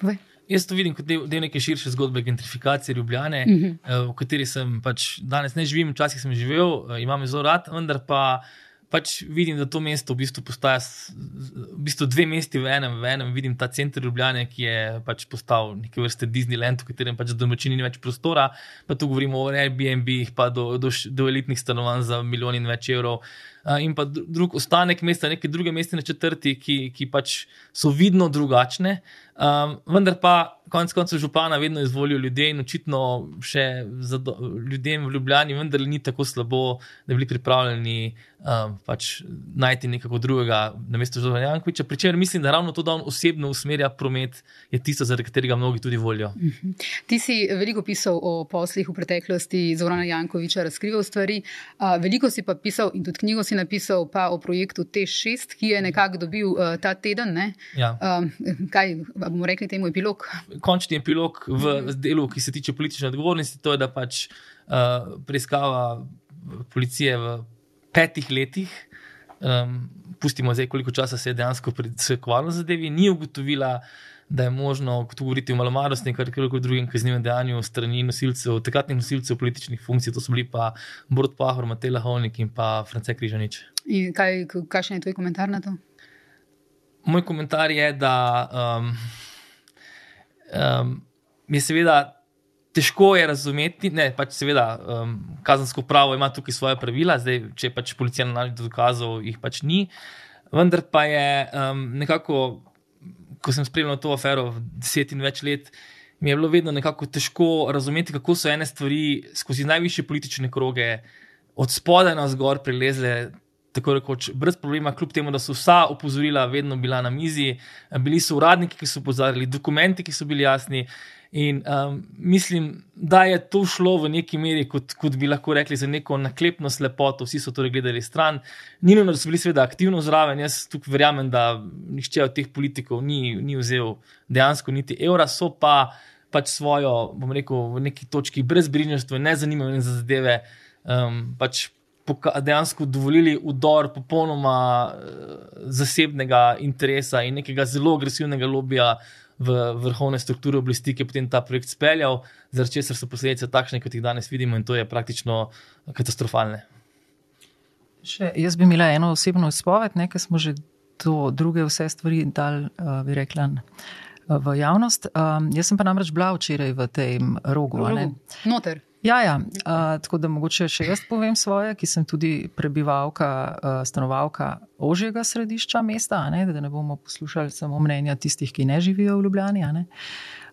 Povej. Jaz to vidim kot del, del neke širše zgodbe gentrifikacije Ljubljane, Mhm. uh -huh. v kateri sem pač danes ne živim, včasih sem živel, eh, imam zelo rad, vendar pa pač vidim, da to mesto v bistvu postaja v bistvu dve mesti v enem. V enem vidim ta center Ljubljane, ki je pač postal neke vrste Disneyland, v katerem pač domačini ni več prostora, pa tu govorimo o Airbnb, pa do, do, do elitnih stanovanj za milijon in več evrov. Uh, in pa dru- drug ostanek mesta, neke druge mestne četrti, ki, ki pač so vidno drugačne. Um, vendar pa konec koncev župana vedno izvolijo ljudje in očitno še do, ljudem v Ljubljani vendar ni tako slabo, da bi bili pripravljeni um, pač najti nekako drugega na mesto Žorana Jankoviča. Pričemer mislim, da ravno to, da on osebno usmerja promet, je tisto, zaradi katerega mnogi tudi volijo. Ti si veliko pisal o poslih v preteklosti Zorana Jankoviča, razkrival stvari. A, Veliko si pa pisal in tudi knjigo si napisal pa o projektu T6, ki je nekako dobil uh, ta teden. Ne? Ja. Um, kaj bomo rekli temu epilog? končni epilog v delu, ki se tiče politične odgovornosti, to je, da pač uh, preiskava policije v petih letih, um, pustimo zdaj, koliko časa se je dejansko predsekovalo zadevi, ni ugotovila, da je možno govoriti o malomarnosti in karkoli drugem kaznivem dejanju strani nosilcev, takratnih nosilcev političnih funkcij, to so bili pa Borod Pahor, Matej Lahovnik in pa France Križanič. In kaj, kakšen je tvoj komentar na to? Moj komentar je, da um, um, je seveda težko je razumeti, ne, pač seveda um, kazensko pravo ima tukaj svoje pravila, zdaj, če pač policija nalazi dokazov, jih pač ni. Vendar pa je um, nekako, ko sem spremljal to afero deset in več let, mi je bilo vedno nekako težko razumeti, kako so ene stvari skozi najvišje politične kroge od spodaj na zgor prelezle. Tako rekoč, brez problema, kljub temu, da so vsa opozorila vedno bila na mizi, bili so uradniki, ki so opozarjali, dokumenti, ki so bili jasni. In um, mislim, da je to šlo v neki meri, kot, kot bi lahko rekli, za neko naklepno slepoto, vsi so torej gledali stran. Ni nujno, da so bili seveda aktivno zraven. Jaz tukaj verjamem, da nihče od teh politikov ni, ni vzel dejansko niti evra, so pa pač svojo, bom rekel, v neki točki brezbrižnosti, ne zanimajo za zadeve. Um, pač dejansko dovolili udor popolnoma uh, zasebnega interesa in nekega zelo agresivnega lobija v vrhovne strukture oblasti, ki je potem ta projekt speljal, zaradi česar so posledice takšne, kot jih danes vidimo, in to je praktično katastrofalne. Še, jaz bi imela eno osebno izpoved, ker smo že to druge vse stvari dal, uh, bi rekla, v javnost. Um, jaz sem pa namreč bila včeraj v tem rogu. rogu. Noter. Ja, ja. Uh, tako da mogoče še jaz povem svoje, ki sem tudi prebivalka, uh, stanovalka ožjega središča mesta, ne, da ne bomo poslušali samo mnenja tistih, ki ne živijo v Ljubljani.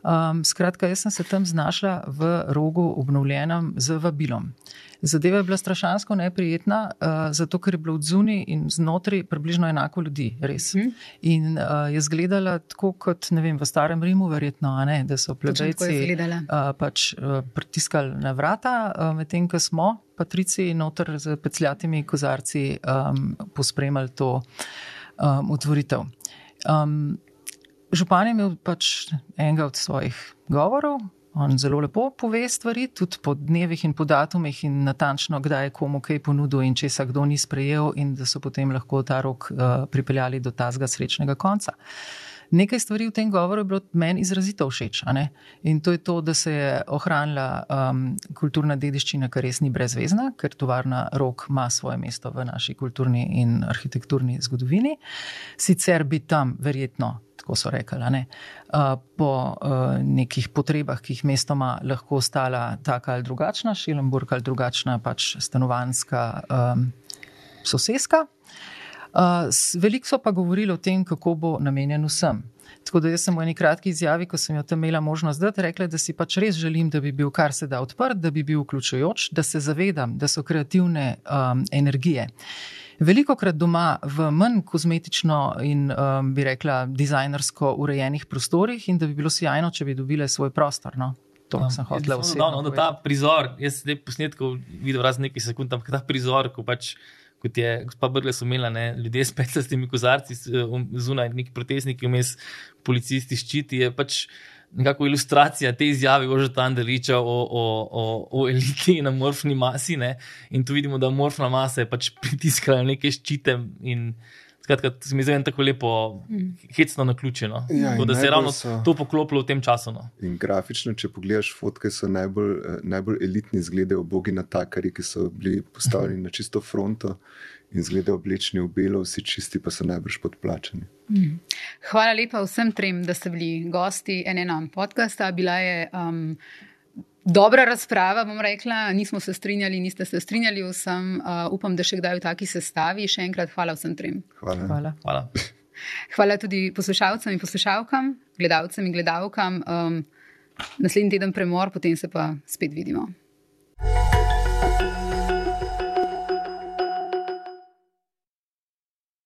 Um, skratka, jaz sem se tam znašla v rogu obnovljenem z vabilom. Zadeva je bila strašansko neprijetna, uh, zato ker je bilo odzuni in znotraj približno enako ljudi, res. Mhm. In uh, je izgledala tako kot vem, v starem Rimu, verjetno, ne, da so plebejci izgledala. uh, pač, uh, pritiskali na vrata, uh, medtem ko smo, patrici, noter z pecljatimi kozarci, um, pospremljali to um, otvoritev. Um, župan je imel pač enega od svojih govorov. On zelo lepo pove stvari, tudi po dnevih in po datumih, in natančno, kdaj je komu kaj ponudil, in če se kdo ni sprejel, in da so potem lahko ta rok uh, pripeljali do tazga srečnega konca. Nekaj stvari v tem govoru je bilo meni izrazito všeč. In to je to, da se je ohranila um, kulturna dediščina, kar res ni brezvezna, ker tovarna rok ima svoje mesto v naši kulturni in arhitekturni zgodovini. Sicer bi tam verjetno, tako so rekli, ne, po nekih potrebah, ki jih mesto ima, lahko ostala taka ali drugačna, Šilenburg ali drugačna pač stanovanska um, soseska. Uh, veliko so pa govorili o tem, kako bo namenjen vsem. Tako da jaz sem v eni kratki izjavi, ko sem jo tam imela možnost zdaj, rekla, da si pač res želim, da bi bil kar se da odprt, da bi bil vključujoč, da se zavedam, da so kreativne um, energije. Veliko krat doma v manj kozmetično in um, bi rekla dizajnersko urejenih prostorih, in da bi bilo sjajno, če bi dobile svoj prostor. No? To um, sem hotel vse. No, no, ta prizor, jaz sem posnetkov videl raz nekaj sekund, ampak ta prizor, ko pač. Kot je gospa Brgles umela, ne, ljudje s 15 kozarci um, zunaj, neki protestniki, vmes policisti ščiti, je pač nekako ilustracija te izjave Ožeta Andeliča o, o, o, o eliti in amorfni masi. Ne, in tu vidimo, da amorfna masa je pač pritiskala neke ščite in Skratka, se mi zdi tako lepo, mm. hecno na ključeno. Ja, da se je ravno so... to poklopilo v tem času. No. In grafično, če pogledaš fotke, so najbolj, eh, najbolj elitni zgledajo bogi na takari, ki so bili postavljeni na čisto fronto in zgledajo oblečeni v belo, vsi čisti pa so najbrž podplačeni. Mm. Hvala lepa vsem trem, da ste bili gosti NNN podcasta. Bila je. Um, Dobra razprava, bom rekla, nismo se strinjali, niste se strinjali vsem. Uh, upam, da še kdaj v taki sestavi. Še enkrat hvala vsem trem. Hvala. Hvala. hvala. hvala tudi poslušalcem in poslušalkam, gledalcem in gledalkam. Um, naslednji teden premor, potem se pa spet vidimo. thank you